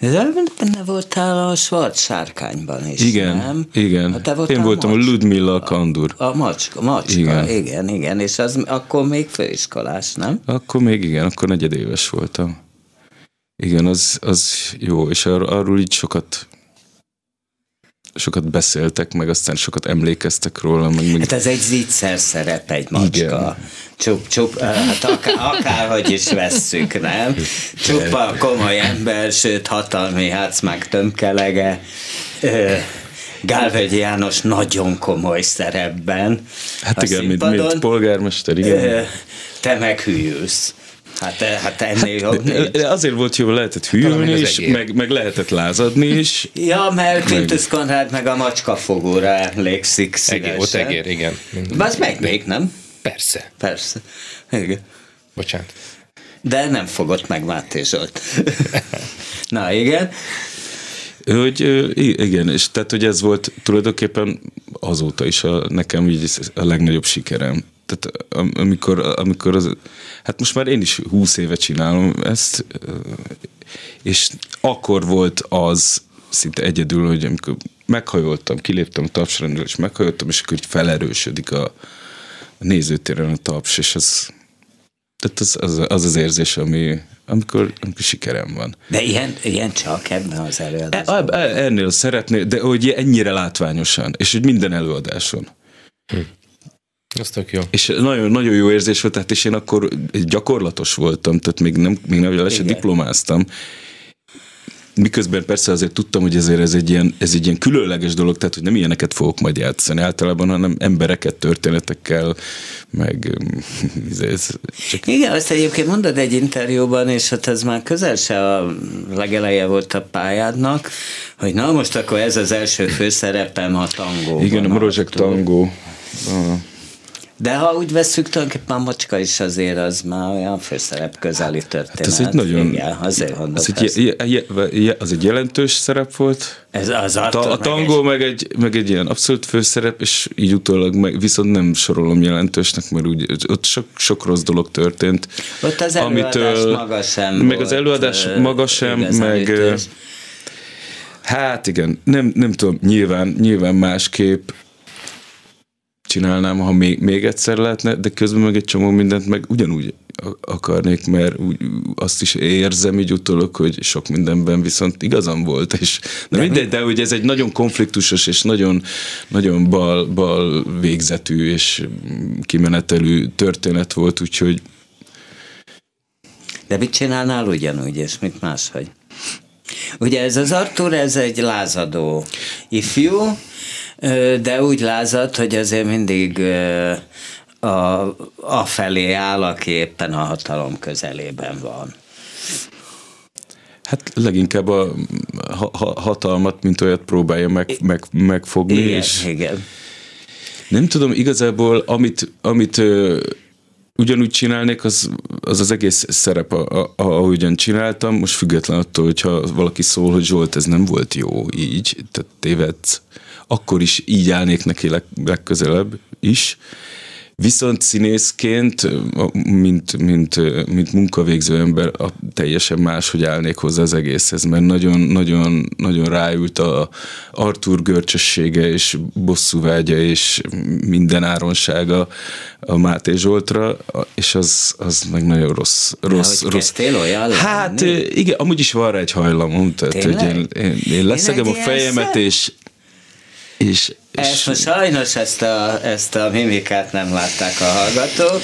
De benne voltál a Svart sárkányban is, igen, nem? Igen, ha te Én voltam a, Ludmilla Kandur. A, a macska, macska igen. igen, igen, és az akkor még főiskolás, nem? Akkor még igen, akkor negyedéves voltam. Igen, az, az jó, és ar, arról így sokat sokat beszéltek, meg aztán sokat emlékeztek róla. Meg, meg... Hát ez egy zicser szerep, egy macska. Igen. Csup, csup, hát akár, akárhogy is vesszük, nem? Csupa komoly ember, sőt hatalmi meg tömkelege. Gálvegyi János nagyon komoly szerepben. Hát igen, mint, mint polgármester, igen. Te meghűlsz. Hát, hát ennél hát, jobb Azért volt jó, lehetett hűlni is, meg, meg lehetett lázadni is. Ja, mert Quintus Konrád meg a macskafogóra emlékszik szívesen. Egér, ott egér, igen. Az meg még, nem? Persze. Persze. Igen. Bocsánat. De nem fogott meg Máté Zsolt. Na, igen. Hogy igen, és tehát, hogy ez volt tulajdonképpen azóta is a, nekem így a legnagyobb sikerem. Tehát amikor, amikor az, hát most már én is húsz éve csinálom ezt, és akkor volt az szinte egyedül, hogy amikor meghajoltam, kiléptem a tapsrendről, és meghajoltam, és akkor felerősödik a, a nézőtéren a taps, és az, tehát az, az, az az érzés, ami, amikor, amikor sikerem van. De ilyen, ilyen csak ebben az előadásban? E, e, ennél szeretné, de hogy ennyire látványosan, és hogy minden előadáson. Hm. Ez tök jó. És nagyon, nagyon jó érzés volt, tehát és én akkor gyakorlatos voltam, tehát még nem, még nem le diplomáztam, miközben persze azért tudtam, hogy ezért ez egy, ilyen, ez egy ilyen különleges dolog, tehát hogy nem ilyeneket fogok majd játszani általában, hanem embereket, történetekkel, meg ez csak... Igen, azt egyébként mondod egy interjúban, és hát ez már közel se a legeleje volt a pályádnak, hogy na most akkor ez az első főszerepem a tangó. Igen, a Morozsek tangó. Ah. De ha úgy veszük, tulajdonképpen a macska is azért az már olyan főszerep közeli történet. Hát ez egy nagyon... Igen, azért az egy, je, je, je, az egy jelentős szerep volt. Ez az a, a tangó meg egy, meg egy ilyen abszolút főszerep, és így utólag meg, viszont nem sorolom jelentősnek, mert úgy, ott sok, sok rossz dolog történt. Ott az előadás amitől, maga sem Meg az előadás maga sem, meg... Ütős. Hát igen, nem, nem tudom, nyilván, nyilván másképp csinálnám, ha még, még egyszer lehetne, de közben meg egy csomó mindent meg ugyanúgy akarnék, mert úgy, azt is érzem így utólag, hogy sok mindenben viszont igazam volt, és de, de mindegy, de hogy ez egy nagyon konfliktusos és nagyon, nagyon bal, bal végzetű és kimenetelű történet volt, úgyhogy de mit csinálnál ugyanúgy, és mit máshogy? Ugye ez az Artur, ez egy lázadó ifjú, de úgy lázad, hogy azért mindig a, a felé áll, aki éppen a hatalom közelében van. Hát leginkább a hatalmat, mint olyat próbálja meg, meg, megfogni. Igen, és igen. Nem tudom, igazából amit, amit ugyanúgy csinálnék, az az, az egész szerep, a, a, ahogyan csináltam, most független attól, hogyha valaki szól, hogy Zsolt, ez nem volt jó így, tehát tévedsz, akkor is így állnék neki leg, legközelebb is. Viszont színészként, mint, mint, mint munkavégző ember, teljesen más, hogy állnék hozzá az egészhez, mert nagyon, nagyon, nagyon ráült a Artur görcsössége és bosszúvágya és minden áronsága a Máté Zsoltra, és az, az meg nagyon rossz. rossz, De, rossz. olyan Hát lenni? igen, amúgy is van rá egy hajlamom, tehát hogy én, én, én leszegem én a fejemet, és és Ezt most sajnos ezt a, ezt a mimikát nem látták a hallgatók.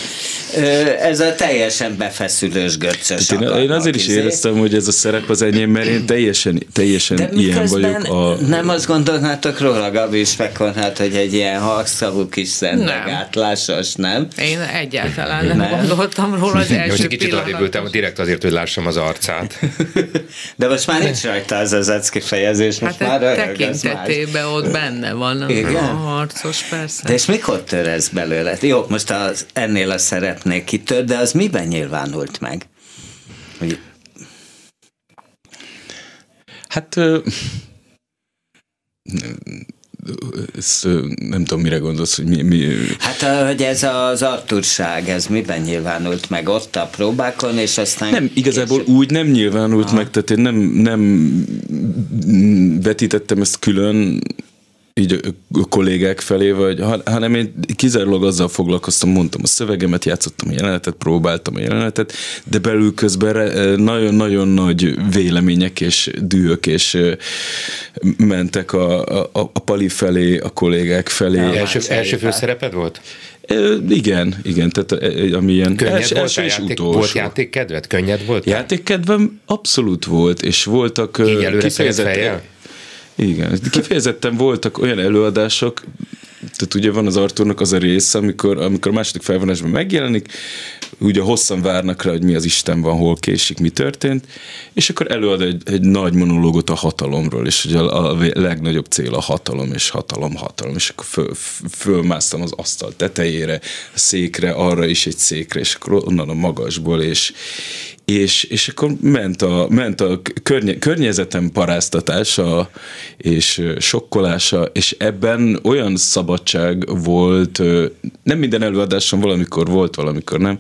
Ez a teljesen befeszülős görcsös én, én azért is izé. éreztem, hogy ez a szerep az enyém, mert én teljesen, teljesen De ilyen vagyok. A... Nem azt gondolnátok róla, Gabi és Fekonát, hogy egy ilyen halkszavú kis szentagátlásos, nem? Én egyáltalán nem, nem. gondoltam róla az első Most kicsit adébültem direkt azért, hogy lássam az arcát. De most már nincs rajta az az ecki fejezés, most hát már tekintetében ott benne van Igen? a harcos, persze. De és mikor tör ez belőle? Jó, most az, ennél a szerep szeretnék kitör, de az miben nyilvánult meg? Hogy... Hát ezt nem tudom, mire gondolsz, hogy mi... mi... Hát, hogy ez az arturság, ez miben nyilvánult meg ott a próbákon, és aztán... Nem, igazából később... úgy nem nyilvánult Aha. meg, tehát én nem, nem vetítettem ezt külön, így a kollégák felé, vagy, hanem én kizárólag azzal foglalkoztam, mondtam a szövegemet, játszottam a jelenetet, próbáltam a jelenetet, de belül közben nagyon-nagyon nagy vélemények és dühök és mentek a, a, a pali felé, a kollégák felé. Ja, első, első főszereped volt? igen, igen, tehát ami ilyen Könnyed els, volt első és játék, utolsó. Volt játékkedved? Könnyed volt? Játékkedvem abszolút volt, és voltak Így előre kifejezett, igen, kifejezetten voltak olyan előadások, tehát ugye van az Arturnak az a része, amikor, amikor a második felvonásban megjelenik, ugye hosszan várnak rá, hogy mi az Isten van, hol késik, mi történt, és akkor előad egy, egy nagy monológot a hatalomról, és ugye a, a legnagyobb cél a hatalom, és hatalom, hatalom, és akkor föl, fölmásztam az asztal tetejére, a székre, arra is egy székre, és akkor onnan a magasból, és, és, és akkor ment a, ment a környe, környezetem paráztatása és sokkolása, és ebben olyan szabadság volt, nem minden előadáson valamikor volt, valamikor nem,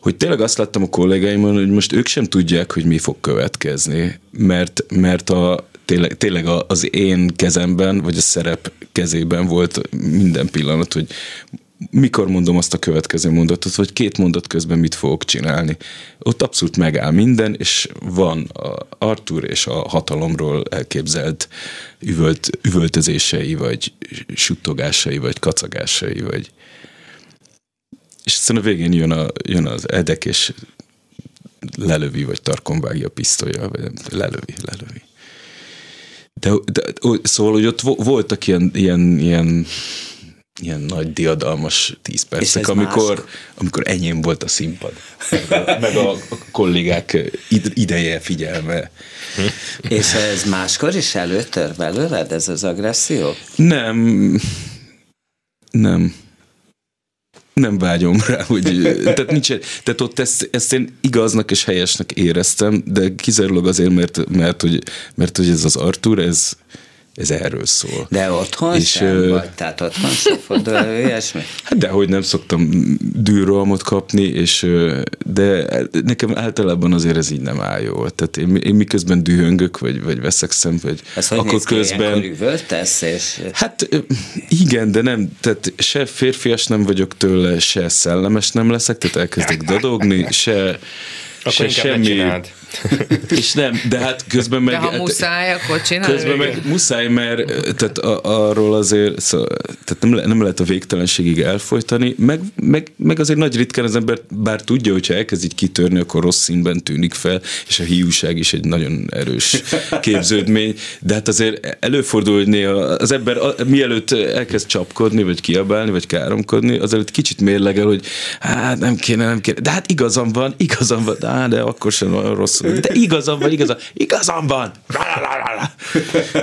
hogy tényleg azt láttam a kollégáimon, hogy most ők sem tudják, hogy mi fog következni, mert, mert a, tényleg, tényleg az én kezemben, vagy a szerep kezében volt minden pillanat, hogy mikor mondom azt a következő mondatot, hogy két mondat közben mit fogok csinálni. Ott abszolút megáll minden, és van a Artur és a hatalomról elképzelt üvölt, üvöltözései, vagy suttogásai, vagy kacagásai, vagy és aztán a végén jön, a, jön az edek, és lelövi, vagy tarkon vágja a pisztolya, vagy lelövi, lelövi. De, de szóval, hogy ott voltak ilyen, ilyen, ilyen ilyen nagy diadalmas tíz percek, amikor, más? amikor enyém volt a színpad. Meg a, a kollégák ideje, figyelme. És ez máskor is előtör belőled, ez az agresszió? Nem. Nem nem vágyom rá, hogy tehát, nincs, tehát ott ezt, ezt én igaznak és helyesnek éreztem, de kizárólag azért, mert, mert, hogy, mert hogy ez az Artur, ez, ez erről szól. De otthon és, sem vagy? Tehát otthon sem fordul elő ilyesmi? Hát dehogy nem szoktam dűrolmot kapni, és, de nekem általában azért ez így nem áll jól. Tehát én, én miközben dühöngök, vagy, vagy veszekszem, vagy ez akkor közben... Üvöltesz, és... Hát igen, de nem, tehát se férfias nem vagyok tőle, se szellemes nem leszek, tehát elkezdek dadogni, se, akkor se semmi... És nem, de hát közben meg... De ha muszáj, akkor csinálj. Közben meg muszáj, mert tehát a, arról azért, szóval, tehát nem, le, nem lehet a végtelenségig elfolytani, meg, meg, meg azért nagy ritkán az ember, bár tudja, hogyha elkezd így kitörni, akkor rossz színben tűnik fel, és a hiúság is egy nagyon erős képződmény, de hát azért előfordul, hogy néha az ember mielőtt elkezd csapkodni, vagy kiabálni, vagy káromkodni, azért kicsit mérlegel, hogy hát nem kéne, nem kéne, de hát igazam van, igazam van, de, de akkor sem olyan rossz de igazam van, igazam, igazam van!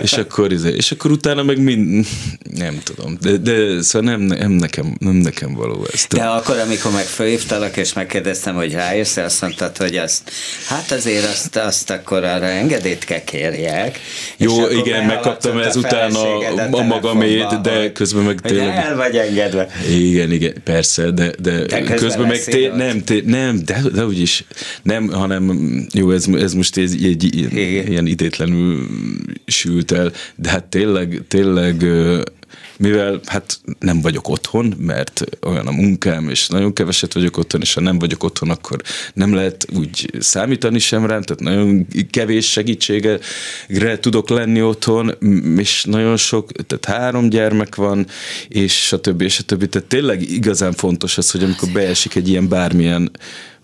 és akkor, izé, és akkor utána meg mind, nem tudom, de, de szóval nem, nem, nekem, nem nekem való ez. De akkor, amikor meg fölhívtalak, és megkérdeztem, hogy rájössz, azt mondtad, hogy azt, hát azért azt, azt akkor arra engedélyt kell kérjek. Jó, igen, megkaptam ez utána a magamét, de közben meg tényleg... el vagy engedve. Igen, igen, persze, de, de, de közben, közben meg té, nem, té, nem, de, de úgyis nem, hanem jó, ez, ez most egy, egy, egy ilyen idétlenül sült el, de hát tényleg, tényleg mivel hát nem vagyok otthon, mert olyan a munkám, és nagyon keveset vagyok otthon, és ha nem vagyok otthon, akkor nem lehet úgy számítani sem rám, tehát nagyon kevés segítségre tudok lenni otthon, és nagyon sok, tehát három gyermek van, és stb. és stb. Tehát tényleg igazán fontos az, hogy amikor beesik egy ilyen bármilyen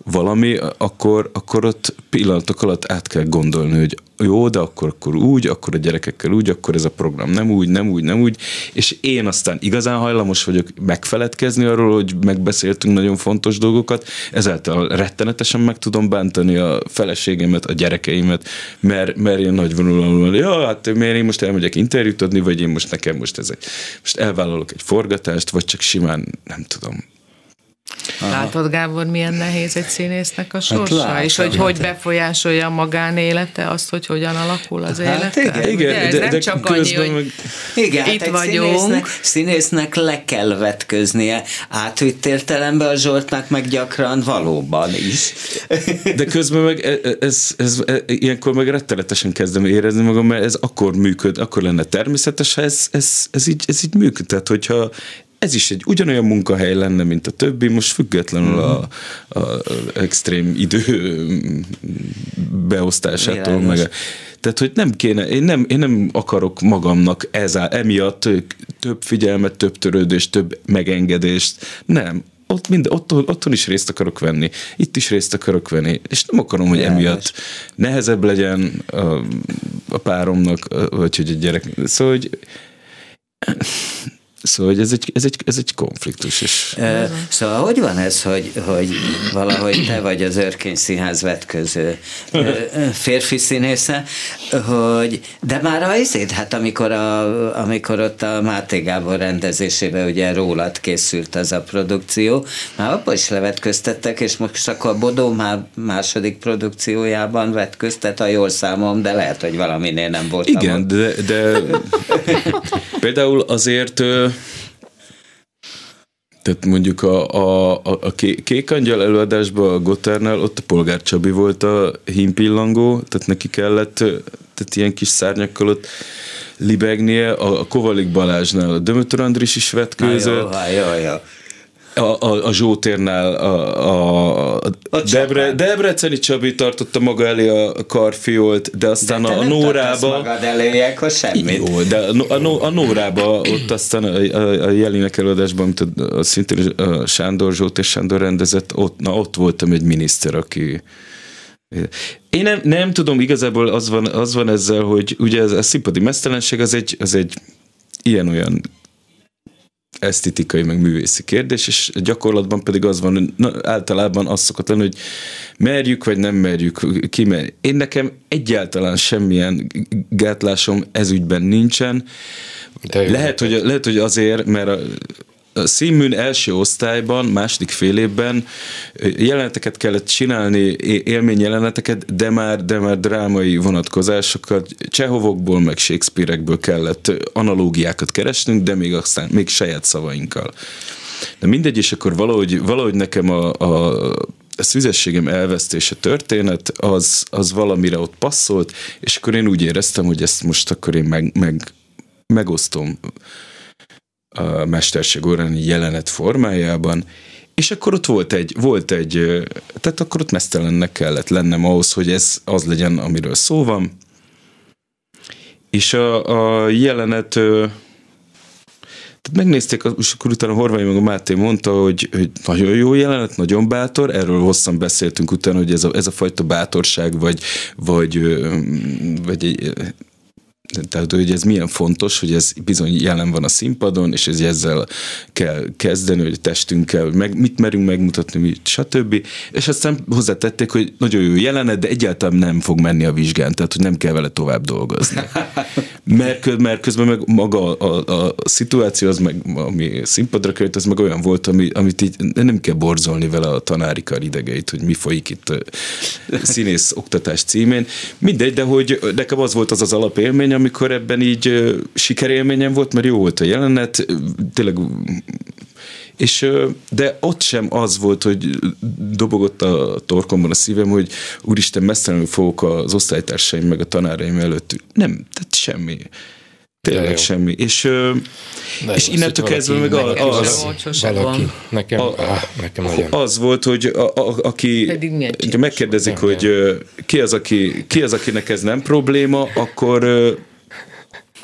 valami, akkor, akkor ott pillanatok alatt át kell gondolni, hogy jó, de akkor, akkor úgy, akkor a gyerekekkel úgy, akkor ez a program nem úgy, nem úgy, nem úgy, és én aztán igazán hajlamos vagyok megfeledkezni arról, hogy megbeszéltünk nagyon fontos dolgokat, ezáltal rettenetesen meg tudom bántani a feleségemet, a gyerekeimet, mert, mert én nagy vonulóan, ja, hát miért én most elmegyek interjút adni, vagy én most nekem most ez egy, most elvállalok egy forgatást, vagy csak simán, nem tudom. Látod, Gábor, milyen nehéz egy színésznek a hát sorsa, hát és hogy hogy befolyásolja a magánélete azt, hogy hogyan alakul az hát élete? Igen, igen ez de, nem de csak annyi, hogy meg... igen, itt hát vagyunk. Színésznek, színésznek le kell vetköznie. Átvitt értelemben a Zsoltnak meg gyakran valóban is. De közben meg ez, ez, ez, ez ilyenkor meg rettenetesen kezdem érezni magam, mert ez akkor működ, akkor lenne természetes, ha ez, ez, ez, így, ez így működ. Tehát, hogyha ez is egy ugyanolyan munkahely lenne, mint a többi, most függetlenül a, a, a extrém idő beosztásától, meg a, tehát, hogy nem kéne, én nem, én nem akarok magamnak ez emiatt több figyelmet, több törődést, több megengedést. Nem, ott, mind, ott, otthon is részt akarok venni, itt is részt akarok venni, és nem akarom, hogy emiatt nehezebb legyen a, a páromnak, vagy hogy a gyerek. Szóval, hogy Szóval hogy ez egy, ez egy, ez egy konfliktus is. E, szóval hogy van ez, hogy, hogy valahogy te vagy az Örkény Színház vetköző férfi színésze, hogy, de már a izét, hát amikor, a, amikor ott a Máté Gábor rendezésében ugye rólad készült az a produkció, már abban is levetköztettek, és most akkor a Bodó már második produkciójában vetköztet, ha jól számom, de lehet, hogy valaminél nem volt. Igen, de, de például azért tehát mondjuk a, a, a, a Kék Angyal előadásban a Goternál ott a Polgár Csabi volt a hímpillangó, tehát neki kellett tehát ilyen kis szárnyakkal ott libegnie, a Kovalik Balázsnál a Dömötör Andris is vetkőzött. Jó, jó, jó a, a, a Zsótérnál a, a, a Debre, Debreceni Csabi tartotta maga elé a karfiolt, de aztán de a, a Nórába... magad elé, akkor semmit. Jó, de a, a, a Nórába ott aztán a, a, a Jelinek előadásban, amit a, a, szintén a Sándor Zsót és Sándor rendezett, ott, na, ott voltam egy miniszter, aki én nem, nem tudom, igazából az van, az van ezzel, hogy ugye ez a színpadi mesztelenség az egy, az egy ilyen-olyan esztetikai, meg művészi kérdés, és gyakorlatban pedig az van, na, általában az szokott lenni, hogy merjük, vagy nem merjük kimerni. Én nekem egyáltalán semmilyen gátlásom ezügyben nincsen. Lehet hogy, lehet, hogy azért, mert a színműn első osztályban, második fél évben jeleneteket kellett csinálni, élményjeleneteket, de már, de már drámai vonatkozásokat, Csehovokból, meg Shakespeare-ekből kellett analógiákat keresnünk, de még aztán még saját szavainkkal. De mindegy, és akkor valahogy, valahogy nekem a, a a szüzességem elvesztése történet, az, az valamire ott passzolt, és akkor én úgy éreztem, hogy ezt most akkor én meg, meg, megosztom a mesterség órani jelenet formájában, és akkor ott volt egy, volt egy, tehát akkor ott mesztelennek kellett lennem ahhoz, hogy ez az legyen, amiről szó van. És a, a jelenet, tehát megnézték, és akkor utána Horvai meg a Máté mondta, hogy, hogy nagyon jó jelenet, nagyon bátor, erről hosszan beszéltünk utána, hogy ez a, ez a fajta bátorság, vagy, vagy, vagy egy, tehát, hogy ez milyen fontos, hogy ez bizony jelen van a színpadon, és ez ezzel kell kezdeni, hogy a testünkkel, meg, mit merünk megmutatni, mit, stb. És aztán hozzátették, hogy nagyon jó jelenet, de egyáltalán nem fog menni a vizsgán, tehát hogy nem kell vele tovább dolgozni. Mert, mert közben meg maga a, a, a szituáció, az meg, ami színpadra került, az meg olyan volt, ami, amit így nem kell borzolni vele a tanári kar idegeit, hogy mi folyik itt színész oktatás címén. Mindegy, de hogy nekem az volt az az alapélmény, amikor ebben így sikerélményem volt, mert jó volt a jelenet, tényleg És, de ott sem az volt, hogy dobogott a torkomban a szívem, hogy úristen, messzelenül fogok az osztálytársaim meg a tanáraim előtt. Nem, tehát semmi. Tényleg semmi. És, De és innentől kezdve meg az, az, valaki, nekem, a, á, nekem nagyon. az volt, hogy a, a, aki megkérdezik, hogy ki az, aki, ki az, akinek ez nem probléma, akkor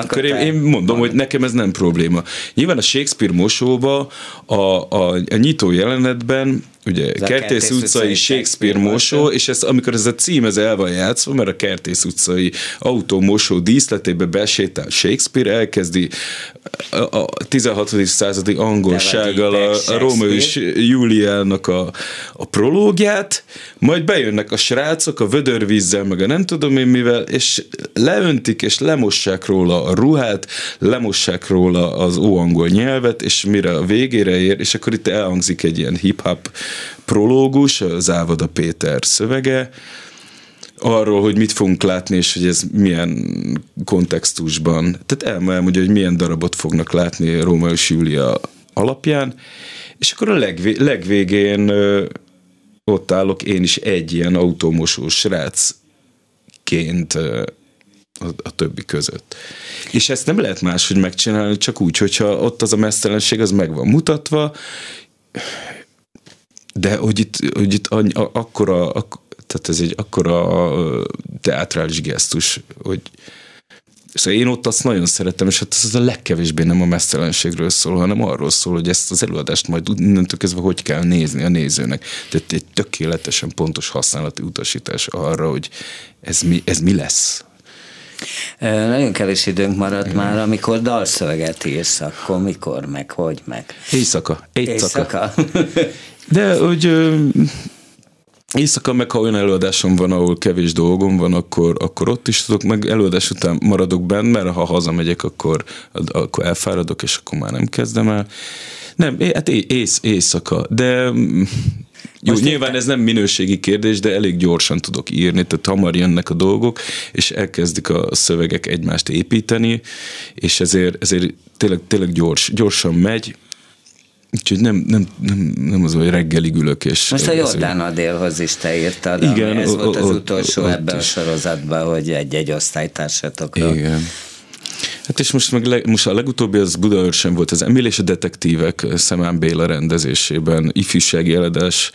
akkor én, én mondom, van. hogy nekem ez nem probléma. Nyilván a Shakespeare mosóba a, a, a nyitó jelenetben ugye ez Kertész utcai Shakespeare mosó, és ez, amikor ez a cím ez el van játszva, mert a Kertész utcai autómosó díszletébe besétál Shakespeare, elkezdi a, a 16. századi angolsággal a, a Róma és Júliának a, a prológiát, majd bejönnek a srácok a vödörvízzel, meg a nem tudom én mivel, és leöntik és lemossák róla a ruhát, lemossák róla az óangol nyelvet, és mire a végére ér, és akkor itt elhangzik egy ilyen hip-hop prológus, Závada Péter szövege, arról, hogy mit fogunk látni, és hogy ez milyen kontextusban. Tehát elmondja, hogy milyen darabot fognak látni Róma és Júlia alapján, és akkor a legvé- legvégén ott állok én is egy ilyen autómosó srácként ö, a, a többi között. És ezt nem lehet máshogy megcsinálni, csak úgy, hogyha ott az a mesztelenség az meg van mutatva, de hogy itt, hogy itt akkora, ak, tehát ez egy akkora teátrális gesztus, hogy Szóval én ott azt nagyon szeretem, és hát ez a legkevésbé nem a mesztelenségről szól, hanem arról szól, hogy ezt az előadást majd innentől kezdve hogy kell nézni a nézőnek. Tehát egy tökéletesen pontos használati utasítás arra, hogy ez mi, ez mi lesz. Nagyon kevés időnk maradt Igen. már, amikor dalszöveget írsz, akkor mikor, meg hogy, meg. Éjszaka. Éjszaka. De hogy éjszaka meg, ha olyan előadásom van, ahol kevés dolgom van, akkor, akkor ott is tudok, meg előadás után maradok benne, mert ha hazamegyek, akkor, akkor elfáradok, és akkor már nem kezdem el. Nem, hát ész, éjszaka, de jó, Most nyilván ez nem minőségi kérdés, de elég gyorsan tudok írni, tehát hamar jönnek a dolgok, és elkezdik a szövegek egymást építeni, és ezért, ezért tényleg, tényleg gyors, gyorsan megy, Úgyhogy nem, nem, nem, nem az, hogy reggelig ülök. És Most a Jordán Adélhoz is te írtad, igen, ez o, volt az o, utolsó ott ebben is. a sorozatban, hogy egy-egy osztálytársatokra. Igen. Hát és most, meg le, most a legutóbbi az Budaörsön volt az Emil és a detektívek Szemán Béla rendezésében, ifjúsági eledés,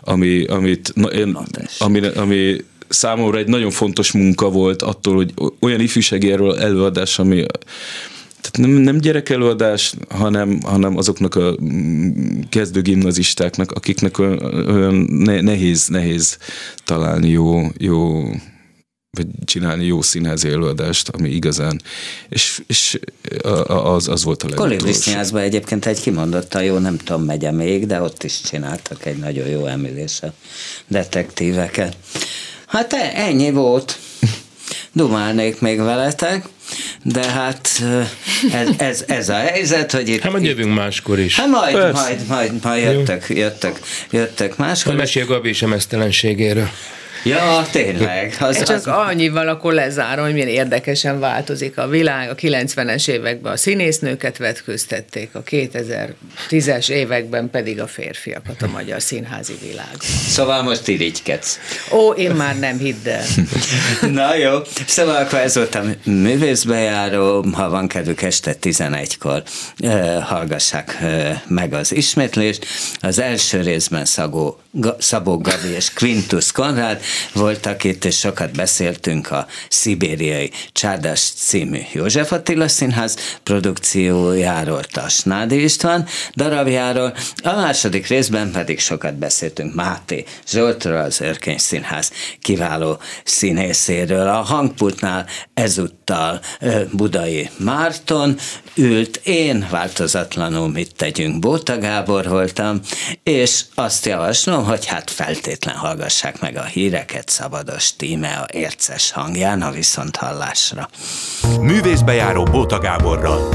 ami, amit, na, én, ami, ami számomra egy nagyon fontos munka volt attól, hogy olyan ifjúsági előadás, ami tehát nem, nem gyerekelőadás, hanem, hanem azoknak a mm, kezdő gimnazistáknak, akiknek olyan nehéz, nehéz találni jó, jó vagy csinálni jó színházi előadást, ami igazán, és, és az, az volt a legutolsó. egyébként egy kimondottan jó, nem tudom, megye még, de ott is csináltak egy nagyon jó emlés a detektíveket. Hát e, ennyi volt. Dumálnék még veletek. De hát ez, ez, ez a helyzet, hogy itt... Hát majd jövünk máskor is. Hát majd, majd, majd, majd, majd jöttök, jöttök, jöttök máskor. Mesél Gabi is a mesztelenségéről. Ja, tényleg. Az, Csak az... annyival akkor lezárom, hogy milyen érdekesen változik a világ. A 90-es években a színésznőket vetköztették, a 2010-es években pedig a férfiakat a magyar színházi világ. Szóval most irigykedsz. Ó, én már nem hidd el. Na jó, szóval akkor ez volt a művészbejáró, ha van kedvük este 11-kor eh, hallgassák eh, meg az ismétlést. Az első részben Szagó, Szabó Gabi és Quintus Konrád, voltak itt, és sokat beszéltünk a Szibériai Csárdás című József Attila Színház produkciójáról, Tasnádi István darabjáról, a második részben pedig sokat beszéltünk Máté Zsoltról, az Örkény Színház kiváló színészéről. A hangpultnál ezúttal Budai Márton ült, én változatlanul mit tegyünk, Bóta Gábor voltam, és azt javaslom, hogy hát feltétlen hallgassák meg a hírek, Gyereket szabados tíme a érces hangján a viszonthallásra. Művészbejáró Bóta Gáborral.